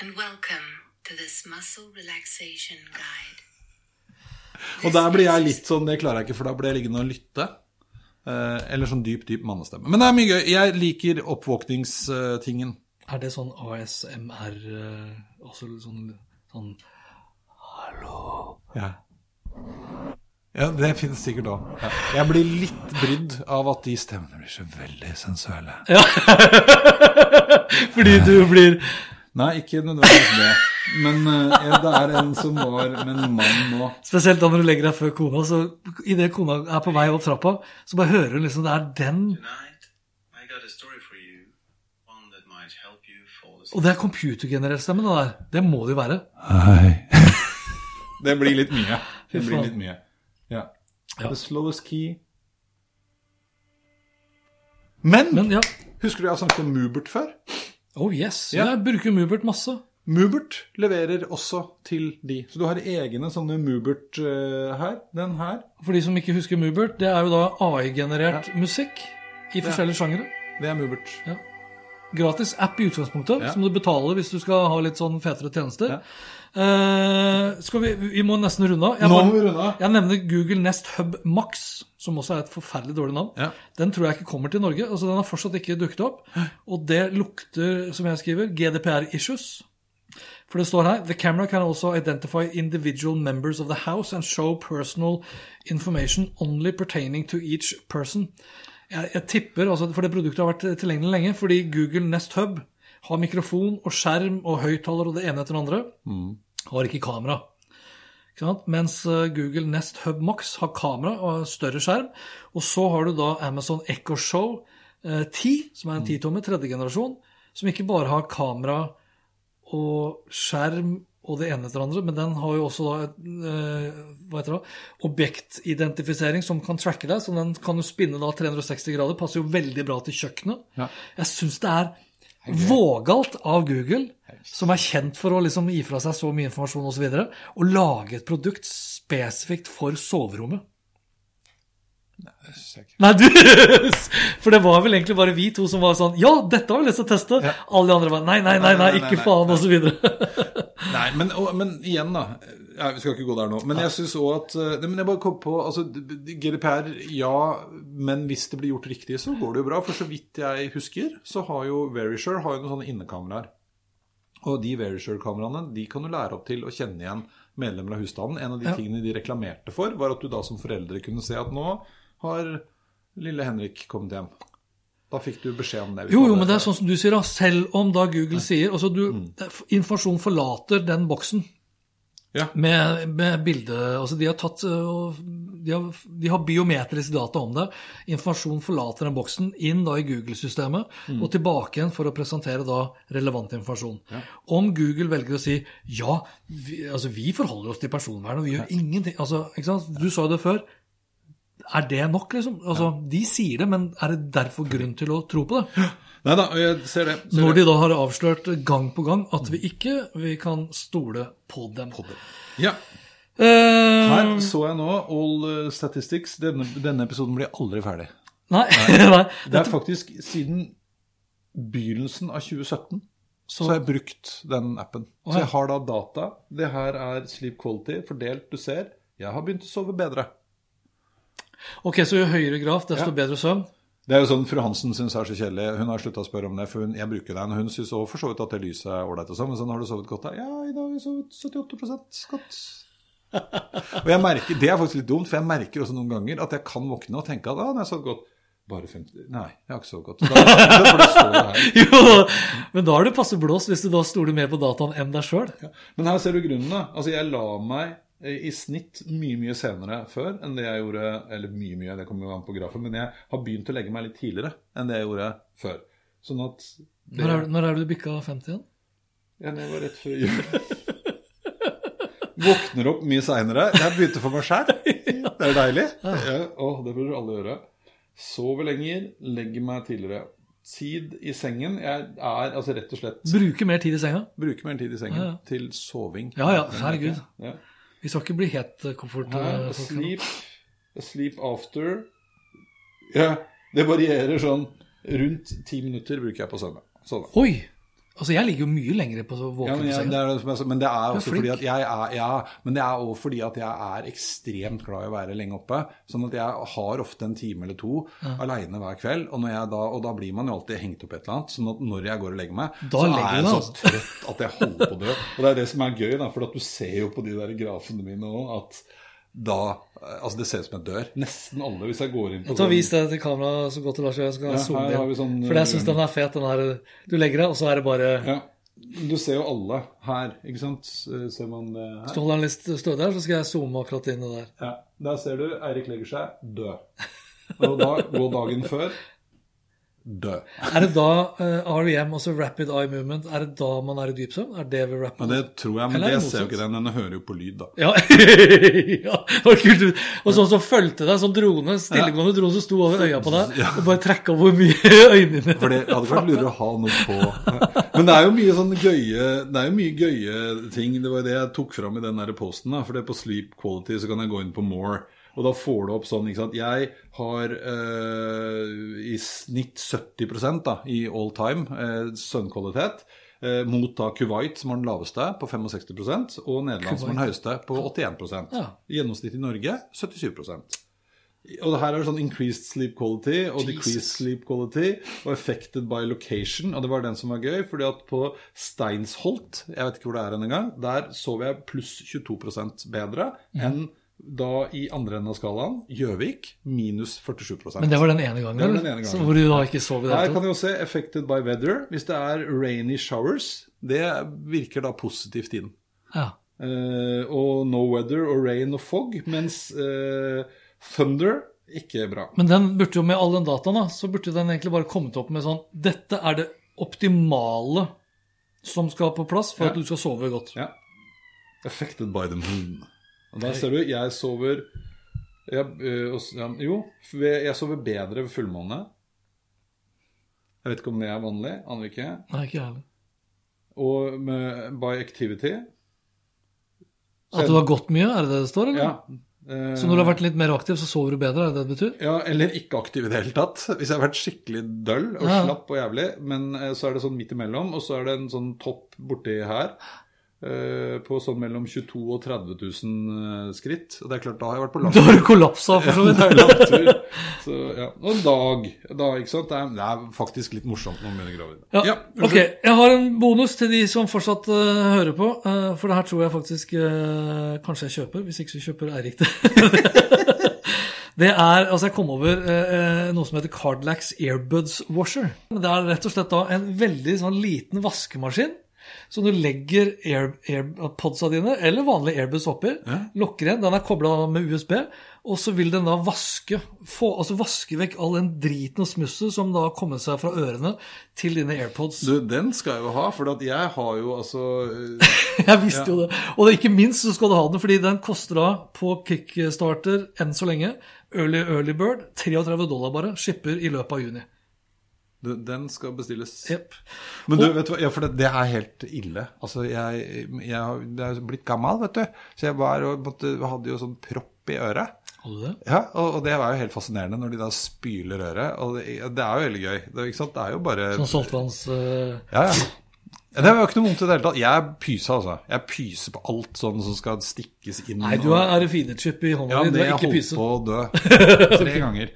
and welcome to this muscle relaxation guide. Og der blir jeg litt sånn, det klarer jeg ikke, for da blir jeg liggende og lytte. Eh, eller sånn dyp, dyp mannestemme. Men det er mye gøy. Jeg liker oppvåkningstingen. Er det sånn ASMR eh, Også sånn, sånn Ja. ja, det finnes sikkert òg. Ja. Jeg blir litt brydd av at de stemmene blir så veldig sensuelle. [laughs] Fordi du blir Nei, ikke nødvendigvis det. Men eh, det er en som var med en mann nå. Spesielt da når du legger deg før kona, så idet kona er på vei opp trappa, så bare hører hun liksom det er den Tonight, I got a story for you, one that might help you fall asleep. Og det er computergenerert stemme, det der. Det må det jo være. Hei. [laughs] det blir litt mye. Det blir litt mye. Ja. Ja. The slowest key. Men, Men ja. husker du jeg har snakket om Mubert før? Oh yes. Ja. Jeg bruker Mubert masse. Mubert leverer også til de. Så du har egne sånne Mubert eh, her. Den her. For de som ikke husker Mubert, det er jo da AI-generert musikk i forskjellige sjangere. Det er Mubert. Gratis app i utgangspunktet, Ja. som du betaler hvis du skal ha litt sånn fetere tjenester. Ja. Eh, skal vi, vi må nesten runde av. Jeg, Nå må vi runde av. jeg nevner Google Nest Hub Max, som også er et forferdelig dårlig navn. Ja. Den tror jeg ikke kommer til Norge. altså Den har fortsatt ikke dukket opp. Og det lukter, som jeg skriver, GDPR-issues. For det står her The camera can also identify individual members of the house and show personal information only pertaining to each person. Jeg, jeg tipper, altså, For det produktet har vært tilgjengelig lenge, fordi Google Nest Hub har mikrofon og skjerm og høyttaler og det ene etter det andre. Har ikke kamera. Ikke sant? Mens eh, Google Nest Hub Max har kamera og større skjerm. Og så har du da Amazon Echo Show eh, 10, som er en 10-tommer, tredje generasjon, som ikke bare har kamera og skjerm og det ene etter det andre, men den har jo også da eh, hva heter det, objektidentifisering som kan tracke deg, så den kan jo spinne da 360 grader. Passer jo veldig bra til kjøkkenet. Ja. Jeg syns det er vågalt av Google, som er kjent for å liksom gi fra seg så mye informasjon osv., å lage et produkt spesifikt for soverommet. Nei, du [laughs] For det var vel egentlig bare vi to som var sånn Ja, dette har vi lyst til å teste. Alle de andre var nei, nei, nei, nei, Nei, nei, nei, ikke faen osv. [laughs] Nei, men, og, men igjen, da. Ja, vi skal ikke gå der nå. Men jeg syns òg at eh, nei, men jeg bare kom på altså, GDPR, ja, men hvis det blir gjort riktig, så går det jo bra. For så vidt jeg husker, så har jo Verisure har jo noen sånne innekameraer. Og de Verisure-kameraene de kan du lære opp til å kjenne igjen medlemmer av husstanden. En av de Ja. tingene de reklamerte for, var at du da som foreldre kunne se at nå har lille Henrik kommet hjem. Da fikk du beskjed om det. Jo, jo, men det er sånn som du sier, da. Selv om da Google sier altså du, Mm. Informasjon forlater den boksen Ja. med, med bilde Altså de har tatt de har, de har biometriske data om det. Informasjon forlater den boksen inn da i Google-systemet Mm. og tilbake igjen for å presentere da relevant informasjon. Om Google velger å si ja, vi, altså vi forholder oss til personvern og vi gjør ingenting altså, ikke sant? Du sa det før. Er det nok, liksom? Altså, De sier det, men er det derfor grunn til å tro på det? Nei da, jeg ser det. Ser Når de da har avslørt gang på gang at vi ikke vi kan stole på dem. Ja. Uh, Her så jeg nå All eh, Statistics. Denne, denne episoden blir aldri ferdig. nei, nei. [laughs] Det er faktisk siden begynnelsen av 2017 så, har jeg brukt den appen. Så jeg har da data. Det her er sleep quality fordelt. Du ser, jeg har begynt å sove bedre. Ok, så jo høyere graf, desto Ja. bedre søvn. Det er jo sånn fru Hansen syns er så kjedelig. Hun har slutta å spørre om det, for hun, jeg bruker den. Hun syns òg for så vidt at det lyset er ålreit sånn, men sånn har du sovet godt da? Ja, i dag har jeg sovet 78% godt. Og jeg merker, Det er faktisk litt dumt, for jeg merker også noen ganger at jeg kan våkne og tenke at ah, jeg har sovet godt. Bare 50 Nei, jeg har ikke sovet godt. Da. Jo, men da er du passe blåst hvis du da stoler mer på dataen enn deg sjøl. Men her ser du grunnen. da. Altså, Jeg la meg eh, i snitt mye mye senere før enn det jeg gjorde Eller mye, mye, det kommer jo an på grafen, men jeg har begynt å legge meg litt tidligere enn det jeg gjorde før. Sånn at det, Når, er- når er det du bikka 50 igjen? Ja, det var rett før jul. Våkner opp mye seinere. Jeg begynte for meg sjæl. [laughs] Det er deilig. Ja, å, det burde alle gjøre. Sover lenger, legger meg tidligere. Tid i sengen Jeg er altså rett og slett Bruke mer tid i senga? Bruker mer tid i sengen Ja, ja. til soving. Ja, ja, herregud. Ja. Vi skal ikke bli helt eh, komfort. Sleep, sleep after Ja, det varierer sånn Rundt ti minutter bruker jeg på søvn. Sove. Oi! Altså, jeg ligger jo mye lenger på så Ja, våken men, jeg, det er, men det er også fordi at jeg er Ja, men det er også fordi at jeg er ekstremt glad i å være lenge oppe. Sånn at jeg har ofte en time eller to aleine hver kveld. Og, da, og da blir man jo alltid hengt opp i et eller annet. Sånn at når jeg går og legger meg, Da så legger er jeg så trøtt at jeg holder på å dø. Og det er det som er gøy, da, for at du ser jo på de der grafene mine òg at da Altså, det ser ut som en dør. Nesten alle, hvis jeg går inn på Ta Vis det til kameraet så godt det lar seg gjøre. så kan jeg Ja, zoome her har inn. sånn, For jeg syns den er fet. den her, Du legger deg, og så er det bare Ja. Du ser jo alle her, ikke sant? Ser man her? Hvis du holder den litt stødig her, så skal jeg zoome akkurat inn i det der. Ja, Der ser du Eirik legger seg død. Og da går dagen før død. Er det da uh, REM, altså Rapid Eye Movement, er det da man er i dyp søvn? Er det ved rapid Ja, det tror jeg, men er det det ser jo ikke den. Den hører jo på lyd, da. Ja, [laughs] ja det var kult. Og sånn som fulgte deg, sånn drone, stillegående drone som sto over øya på deg, og bare trekka hvor mye [laughs] øynene dine For det hadde vært lurere å ha noe på. [laughs] Men det er jo mye sånn gøye Det er jo mye gøye ting. Det var det jeg tok fram i den der posten. da, For det på Sleep Quality så kan jeg gå inn på More. Og da får du opp sånn, ikke sant Jeg har eh, i snitt 70% da, i all time eh, søvnkvalitet. Eh, mot da Kuwait, som har den laveste, på 65% og Nederland, som har den høyeste, på 81 Ja. Gjennomsnitt i Norge 77% og det her er sånn increased sleep quality og decreased sleep quality og affected by location. Og det var den som var gøy, fordi at på Steinsholt, jeg vet ikke hvor det er engang, der sov jeg pluss 22% bedre enn da i andre enden av skalaen, Gjøvik, minus 47% Men det var den ene gangen, den ene gangen. Så hvor du da ikke sov i det Her kan du jo se 'affected by weather'. Hvis det er rainy showers, det virker da positivt inn. Ja. Uh, og no weather og rain og fog, mens uh, thunder ikke bra. Men den burde jo med all den dataen, da, så burde den egentlig bare kommet opp med sånn Dette er det optimale som skal på plass for Ja. at du skal sove godt. Ja. Affected by the moon. Og der ser du, jeg sover jeg, ja, Jo, jeg sover bedre ved fullmåne. Jeg vet ikke om det er vanlig. Aner ikke. Nei, ikke heller. Og med, by activity. At du har gått mye, er det det det står, eller? Ja. eh, Så når du har vært litt mer aktiv, så sover du bedre, er det det det betyr? Ja, eller ikke aktiv i det hele tatt. Hvis jeg har vært skikkelig døll og Ja. slapp og jævlig. Men eh, så er det sånn midt imellom, og så er det en sånn topp borti her. Eh, På sånn mellom 22 og 30 000 skritt. Og det er klart, da har jeg vært på [laughs] langtur. Da har du kollapsa, for så vidt. Ja. Så, ja. Og en dag, da, ikke sant? Det er, det er faktisk litt morsomt når man begynner å grave i det. Ja, ok, Jeg har en bonus til de som fortsatt uh, hører på. Uh, for det her tror jeg faktisk uh, kanskje jeg kjøper. Hvis ikke så kjøper Eirik det. [laughs] det er, altså Jeg kom over eh, noe som heter Cardlax Airbuds Washer. Det er rett og slett da en veldig sånn liten vaskemaskin. Så du legger Air, AirPodsa dine, eller vanlige Airbus, oppi, lukker igjen, den er kobla med USB, og så vil den da vaske få, altså vaske vekk all den driten og smusset som da har kommet seg fra ørene til dine AirPods. Du, den skal jeg jo ha, for jeg har jo altså [laughs] Jeg visste jo det. Og ikke minst så skal du ha den, fordi den koster da på Kickstarter enn så lenge, Early Early Bird, 33 dollar bare, skipper i løpet av juni. Den skal bestilles. Yep. Men du, vet du hva, ja, for det, det er helt ille. Altså, jeg, jeg, jeg er blitt gammel, vet du. Så jeg var, måtte, hadde jo sånn propp i øret. Det? Ja, og, og det var jo helt fascinerende når de da spyler øret. Og det, det er jo veldig gøy. Det, ikke sant? det er jo bare Sånn saltvanns... Uh... Ja, ja. Ja, Det var ikke noe vondt i det hele tatt. Jeg pyser pysa, altså. Jeg pyser på alt sånn som skal stikkes inn. Nei, du har RFID-chip i hånda Ja, di, du det er jeg ikke holdt på å dø. [laughs] Tre ganger.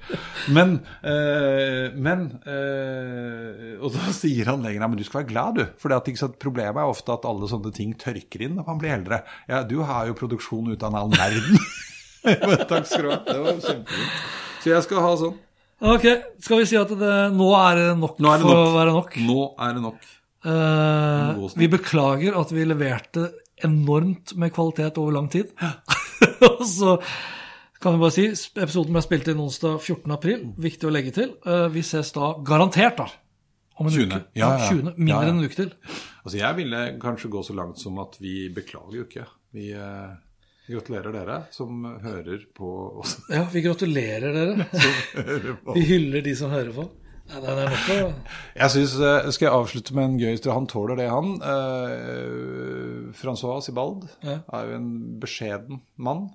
Men, øh, men øh, Og da sier han lenger men du skal være glad, du. For problemet er ofte at alle sånne ting tørker inn når man blir eldre. Ja, du har jo produksjon ut av all verden. men [laughs] takk skal du ha. Det var kjempefint. Så jeg skal ha sånn. Ok, skal vi si at det, nå er det nok Nå er det for nok. å være nok? Nå er det nok. Snakk. vi beklager at vi leverte enormt med kvalitet over lang tid. [laughs] Og så kan vi bare si episoden ble spilt inn onsdag 14. april. Viktig å legge til. Uh, vi ses da garantert da om en 20.. uke. Ja, ja, ja. 20. Mindre enn en uke til. Altså, jeg ville kanskje gå så langt som at vi beklager jo ikke. Vi Uh... gratulerer dere som hører på oss. Ja, vi gratulerer dere. [laughs] Vi hyller de som hører på. Nei, det er nok å [laughs] Jeg synes, eh, Skal jeg avslutte med en gøy historie? Han tåler det, han. Uh, Francois Sibald Ja. er jo en beskjeden mann.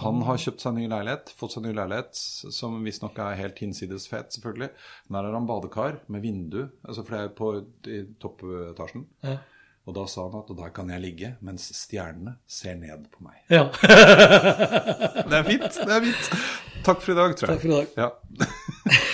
Han har kjøpt seg ny leilighet, fått seg ny leilighet, som visstnok er helt hinsides fet, selvfølgelig. Der har han badekar med vindu, altså for det er på i toppetasjen. Ja. Og da sa han at og der kan jeg ligge mens stjernene ser ned på meg. Ja. [laughs] Det er fint. det er fint. Takk for i dag, tror jeg. Takk for i dag. Ja. [laughs]